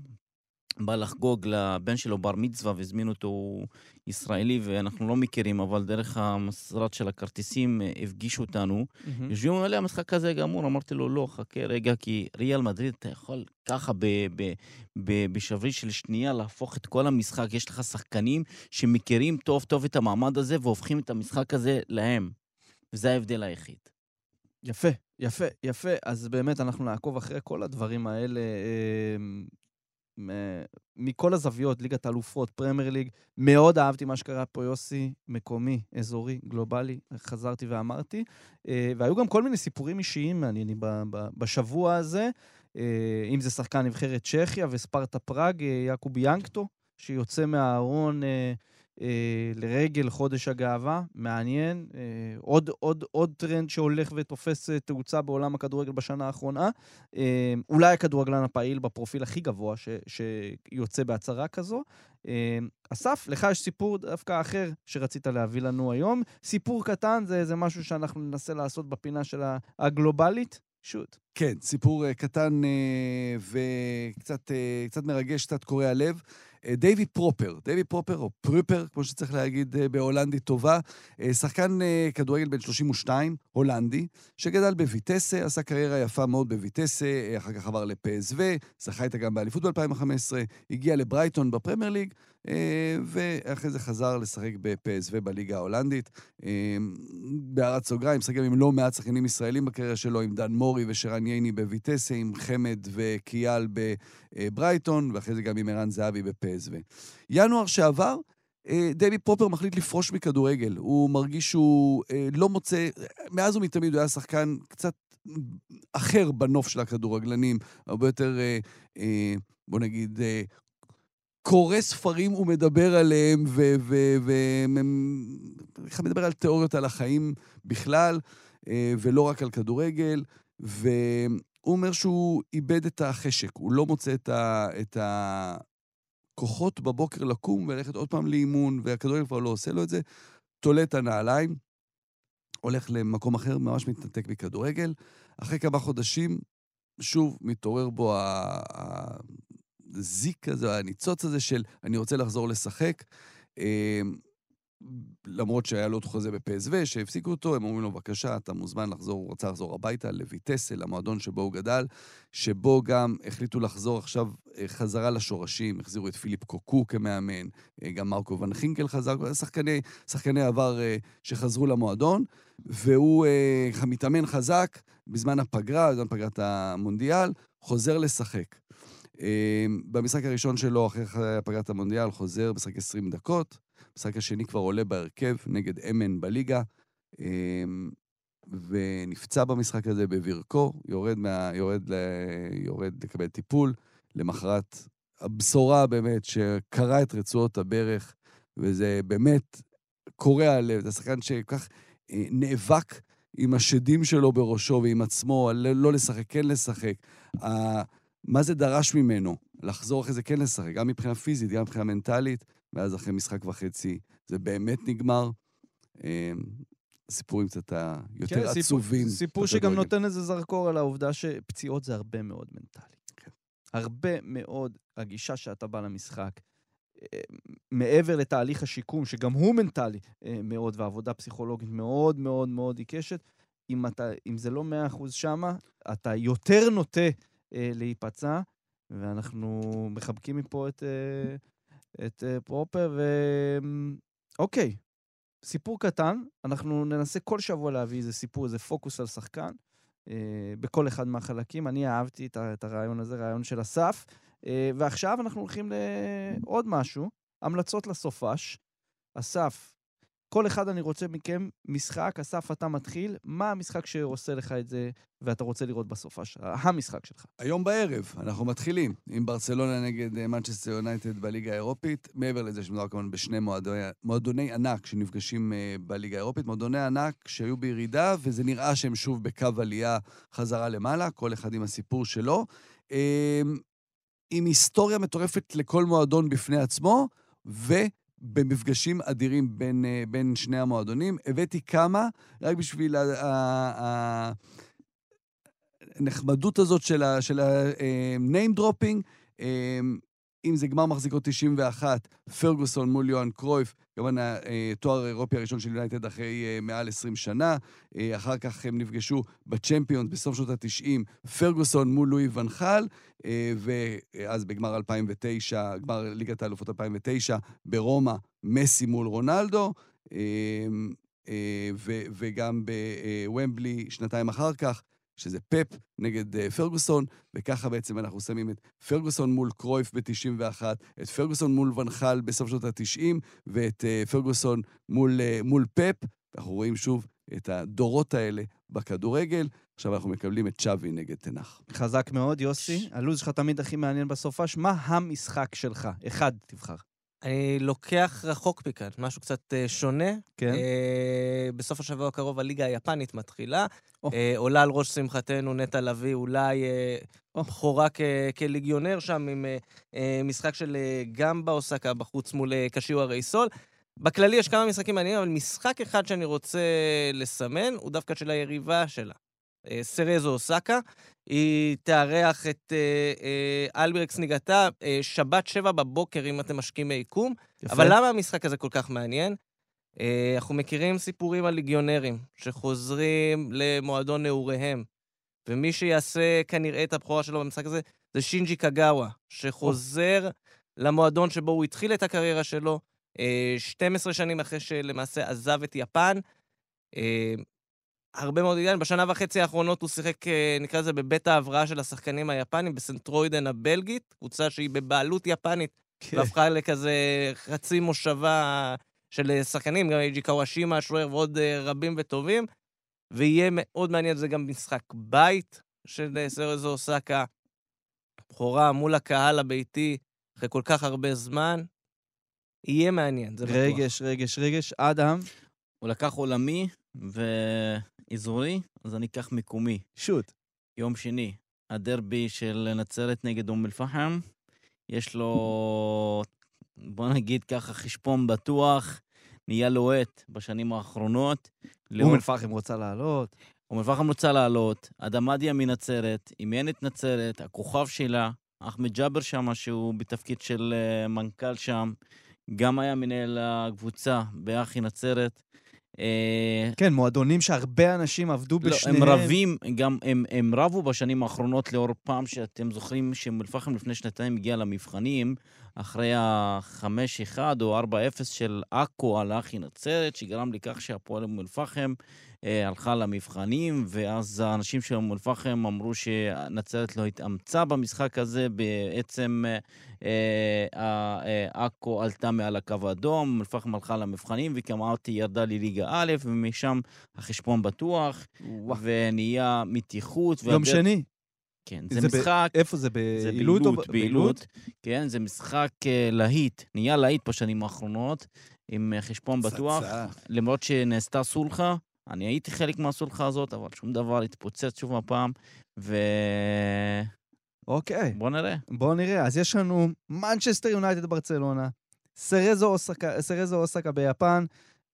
C: בא לחגוג לבן שלו בר מצווה והזמין אותו, הוא ישראלי ואנחנו לא מכירים, אבל דרך המשרד של הכרטיסים אה, הפגישו אותנו. יושבים עליה, המשחק הזה גמור, אמרתי לו, לא, חכה רגע, כי ריאל מדריד, אתה יכול ככה ב- ב- ב- בשבריש של שנייה להפוך את כל המשחק. יש לך שחקנים שמכירים טוב טוב את המעמד הזה והופכים את המשחק הזה להם. וזה ההבדל היחיד.
B: יפה, יפה, יפה. אז באמת אנחנו נעקוב אחרי כל הדברים האלה אה, מכל הזוויות, ליגת האלופות, פרמייר ליג. מאוד אהבתי מה שקרה פה, יוסי, מקומי, אזורי, גלובלי, חזרתי ואמרתי. אה, והיו גם כל מיני סיפורים אישיים מעניינים בשבוע הזה. אה, אם זה שחקן נבחרת צ'כיה וספרטה פראג, אה, יאקוב ינקטו, שיוצא מהארון לרגל חודש הגאווה, מעניין. אה, עוד, עוד, עוד טרנד שהולך ותופס אה, תאוצה בעולם הכדורגל בשנה האחרונה. אה, אולי הכדורגלן הפעיל בפרופיל הכי גבוה ש, שיוצא בהצהרה כזו. אה, אסף, לך יש סיפור דווקא אחר שרצית להביא לנו היום. סיפור קטן, זה, זה משהו שאנחנו ננסה לעשות בפינה של הגלובלית. shoot.
E: כן, סיפור אה, קטן אה, וקצת אה, קצת מרגש, קצת קורע לב. אה, דייוויד פרופר, דייוויד פרופר, או פרופר, כמו שצריך להגיד אה, בהולנדית טובה, אה, שחקן כדורגל בן 32, הולנדי, שגדל בויטסה, עשה קריירה יפה מאוד בויטסה, אחר כך עבר לפסו, זכה איתה גם באליפות ב-2015, הגיע לברייטון בפרמייר ליג, ואחרי זה חזר לשחק בפסו בליגה ההולנדית. אה, בהערת סוגריים, שחק גם עם לא מעט שחקנים ישראלים בקריירה שלו, עם דן מורי ושרן ייני בויטסה, עם חמד וקיאל בברייטון, ואחרי זה גם עם ערן זהבי בפסו. ינואר שעבר, אה, דייוויד פרופר מחליט לפרוש מכדורגל. הוא מרגיש שהוא אה, לא מוצא, מאז ומתמיד הוא היה שחקן קצת אחר בנוף של הכדורגלנים, הרבה יותר, אה, אה, בוא נגיד, אה, קורא ספרים ומדבר עליהם, ו... ו, ו איך מדבר על תיאוריות על החיים בכלל, אה, ולא רק על כדורגל, והוא אומר שהוא איבד את החשק, הוא לא מוצא את, ה, את הכוחות בבוקר לקום וללכת עוד פעם לאימון, והכדורגל כבר לא עושה לו את זה, תולה את הנעליים, הולך למקום אחר, ממש מתנתק מכדורגל. אחרי כמה חודשים, שוב מתעורר בו הזיק הזה, הניצוץ הזה של אני רוצה לחזור לשחק. אה, למרות שהיה לו עוד חוזה בפסו, שהפסיקו אותו, הם אומרים לו, בבקשה, אתה מוזמן לחזור, הוא רצה לחזור הביתה, לויטסל, למועדון שבו הוא גדל, שבו גם החליטו לחזור עכשיו אה, חזרה לשורשים, החזירו את פיליפ קוקו כמאמן, אה, גם מרקו ון חינקל חזר, שחקני, שחקני עבר שחזרו למועדון, והוא מתאמן חזק בזמן הפגרה, בזמן פגרת המונדיאל, חוזר לשחק. במשחק הראשון שלו, אחרי פגרת המונדיאל, חוזר, משחק 20 דקות. המשחק השני כבר עולה בהרכב נגד אמן בליגה, אמ, ונפצע במשחק הזה בברכו, יורד, מה, יורד, ל, יורד לקבל טיפול. למחרת, הבשורה באמת שקרע את רצועות הברך, וזה באמת קורע הלב. זה שחקן שכל אה, נאבק עם השדים שלו בראשו ועם עצמו, על לא לשחק, כן לשחק. מה זה דרש ממנו? לחזור אחרי זה כן לשחק, גם מבחינה פיזית, גם מבחינה מנטלית. ואז אחרי משחק וחצי זה באמת נגמר. אמ, סיפורים קצת יותר כן, עצובים.
B: סיפור, סיפור שגם נותן איזה זרקור על העובדה שפציעות זה הרבה מאוד מנטלי. כן. הרבה מאוד הגישה שאתה בא למשחק, אה, מעבר לתהליך השיקום, שגם הוא מנטלי אה, מאוד, ועבודה פסיכולוגית מאוד מאוד מאוד עיקשת, אם, אתה, אם זה לא מאה אחוז שמה, אתה יותר נוטה להיפצע, ואנחנו מחבקים מפה את, אה, את uh, פרופר, ו... אוקיי, סיפור קטן, אנחנו ננסה כל שבוע להביא איזה סיפור, איזה פוקוס על שחקן, בכל אחד מהחלקים. אני אהבתי את, את הרעיון הזה, רעיון של אסף. ועכשיו אנחנו הולכים לעוד משהו, המלצות לסופש. אסף, כל אחד אני רוצה מכם משחק, אסף, אתה מתחיל, מה המשחק שעושה לך את זה ואתה רוצה לראות בסוף, המשחק שלך?
E: היום בערב אנחנו מתחילים עם ברצלונה נגד מנצ'סטר יונייטד בליגה האירופית. מעבר לזה שמדובר כמובן בשני מועדוני, מועדוני ענק שנפגשים אה, בליגה האירופית, מועדוני ענק שהיו בירידה, וזה נראה שהם שוב בקו עלייה חזרה למעלה, כל אחד עם הסיפור שלו. אה, עם היסטוריה מטורפת לכל מועדון בפני עצמו, ו... במפגשים אדירים בין, אה, בין שני המועדונים. הבאתי כמה, רק בשביל הנחמדות הזאת של ה-name dropping. אה, אם זה גמר מחזיקות 91, פרגוסון מול יוהאן קרויף, כמובן התואר האירופי הראשון של יונייטד אחרי אה, מעל 20 שנה. אה, אחר כך הם נפגשו בצ'מפיונס בסוף שנות ה-90, פרגוסון מול לואי ונחל, אה, ואז בגמר 2009, גמר ליגת האלופות 2009, ברומא, מסי מול רונלדו. וגם בוומבלי שנתיים אחר כך, שזה פפ נגד uh, פרגוסון, וככה בעצם אנחנו שמים את פרגוסון מול קרויף ב-91, את פרגוסון מול ונחל בסוף שנות ה-90, ואת uh, פרגוסון מול, uh, מול פפ. אנחנו רואים שוב את הדורות האלה בכדורגל. עכשיו אנחנו מקבלים את צ'אבי נגד תנח.
B: חזק מאוד, יוסי. הלו"ז שלך תמיד הכי מעניין בסופש. מה המשחק שלך? אחד, תבחר.
D: אני לוקח רחוק מכאן, משהו קצת uh, שונה.
B: כן.
D: Uh, בסוף השבוע הקרוב הליגה היפנית מתחילה. Oh. Uh, עולה על ראש שמחתנו נטע לביא, אולי oh. בכורה כליגיונר שם, עם uh, uh, משחק של uh, גמבה אוסקה בחוץ מול קשיו הרייסול. בכללי יש כמה משחקים מעניינים, אבל משחק אחד שאני רוצה לסמן הוא דווקא של היריבה שלה. Uh, סרזו אוסקה. היא תארח את אה, אה, אלברקס ניגתה אה, שבת שבע בבוקר, אם אתם משקיעים מיקום. יפה. אבל למה המשחק הזה כל כך מעניין? אה, אנחנו מכירים סיפורים על ליגיונרים שחוזרים למועדון נעוריהם, ומי שיעשה כנראה את הבכורה שלו במשחק הזה זה שינג'י קגאווה, שחוזר למועדון שבו הוא התחיל את הקריירה שלו, אה, 12 שנים אחרי שלמעשה עזב את יפן. אה, הרבה מאוד עניין. בשנה וחצי האחרונות הוא שיחק, אה, נקרא לזה, בבית ההבראה של השחקנים היפנים, בסנטרוידן הבלגית, קבוצה שהיא בבעלות יפנית, כן. והפכה לכזה חצי מושבה של שחקנים, גם איג'י קוואשימה, שוער ועוד אה, רבים וטובים. ויהיה מאוד מעניין, זה גם משחק בית של סרזו אוסקה. בכורה מול הקהל הביתי, אחרי כל כך הרבה זמן, יהיה מעניין, זה בטוח.
B: רגש, רגש, רגש. אדם,
C: הוא לקח עולמי ואזורי, אז אני אקח מקומי.
B: שוט.
C: יום שני, הדרבי של נצרת נגד אום אל-פחם. יש לו, בוא נגיד ככה, חשבון בטוח, נהיה לוהט בשנים האחרונות.
B: אום אל-פחם רוצה לעלות.
C: אום אל-פחם רוצה לעלות, אדמדיה מנצרת, אימן את נצרת, הכוכב שלה, אחמד ג'אבר שם, שהוא בתפקיד של אה, מנכ"ל שם, גם היה מנהל הקבוצה באחי נצרת. אה,
B: כן, מועדונים שהרבה אנשים עבדו
C: לא,
B: בשניהם.
C: הם רבים, גם הם, הם רבו בשנים האחרונות לאור פעם שאתם זוכרים שאום אל-פחם לפני שנתיים הגיע למבחנים אחרי ה-5-1 או 4-0 של עכו על אחי נצרת, שגרם לכך שהפועל אום אל-פחם אה, הלכה למבחנים, ואז האנשים של אום אל-פחם אמרו שנצרת לא התאמצה במשחק הזה, בעצם אה, אה, אה, עכו עלתה מעל הקו האדום, אום אל-פחם הלכה למבחנים, וכאמרתי ירדה לליגה א', ומשם החשבון בטוח. ונהיה מתיחות.
B: יום
C: והדרך-
B: שני.
C: כן,
B: זה
C: זה
B: ב-
C: משחק...
B: איפה זה?
C: זה בעילות,
B: ב-
C: בעילות. כן, זה משחק אה, להיט, נהיה להיט בשנים האחרונות, עם אה, חשבון בטוח,
E: פצצה.
C: למרות שנעשתה סולחה. אני הייתי חלק מהסולחה הזאת, אבל שום דבר התפוצץ שוב הפעם, ובוא
B: אוקיי.
C: נראה.
B: בואו נראה. אז יש לנו מנצ'סטר יונייטד ברצלונה, סרזו אוסקה, סרזו אוסקה ביפן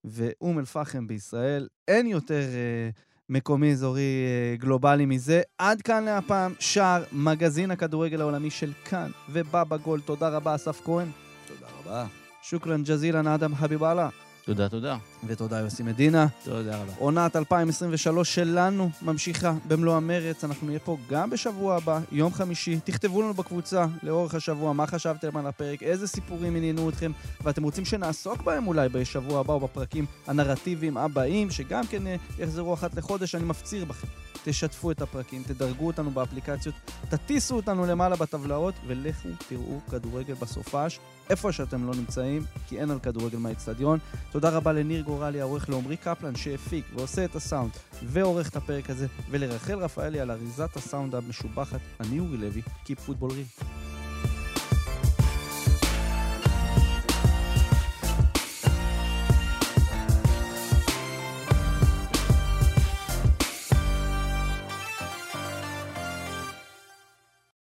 B: ואום אל-פחם בישראל. אין יותר אה, מקומי אזורי אה, גלובלי מזה. עד כאן להפעם, שער מגזין הכדורגל העולמי של כאן ובבא גול. תודה רבה, אסף כהן.
E: תודה רבה.
B: שוכרן ג'זילן אדם חביבאללה.
C: תודה, תודה.
B: ותודה יוסי מדינה.
D: תודה רבה.
B: עונת 2023 שלנו ממשיכה במלוא המרץ. אנחנו נהיה פה גם בשבוע הבא, יום חמישי. תכתבו לנו בקבוצה לאורך השבוע מה חשבתם על הפרק, איזה סיפורים עניינו אתכם, ואתם רוצים שנעסוק בהם אולי בשבוע הבא או בפרקים הנרטיביים הבאים, שגם כן אה, יחזרו אחת לחודש. אני מפציר בכם, תשתפו את הפרקים, תדרגו אותנו באפליקציות, תטיסו אותנו למעלה בטבלאות, ולכו תראו כדורגל בסופש, איפה שאתם לא נמצאים, כי אין על כדורגל מהאצטדיון. תודה רבה לניר גורלי, העורך לעמרי קפלן, שהפיק ועושה את הסאונד ועורך את הפרק הזה, ולרחל רפאלי על אריזת הסאונד המשובחת. אני אורי לוי, Keep Football Real.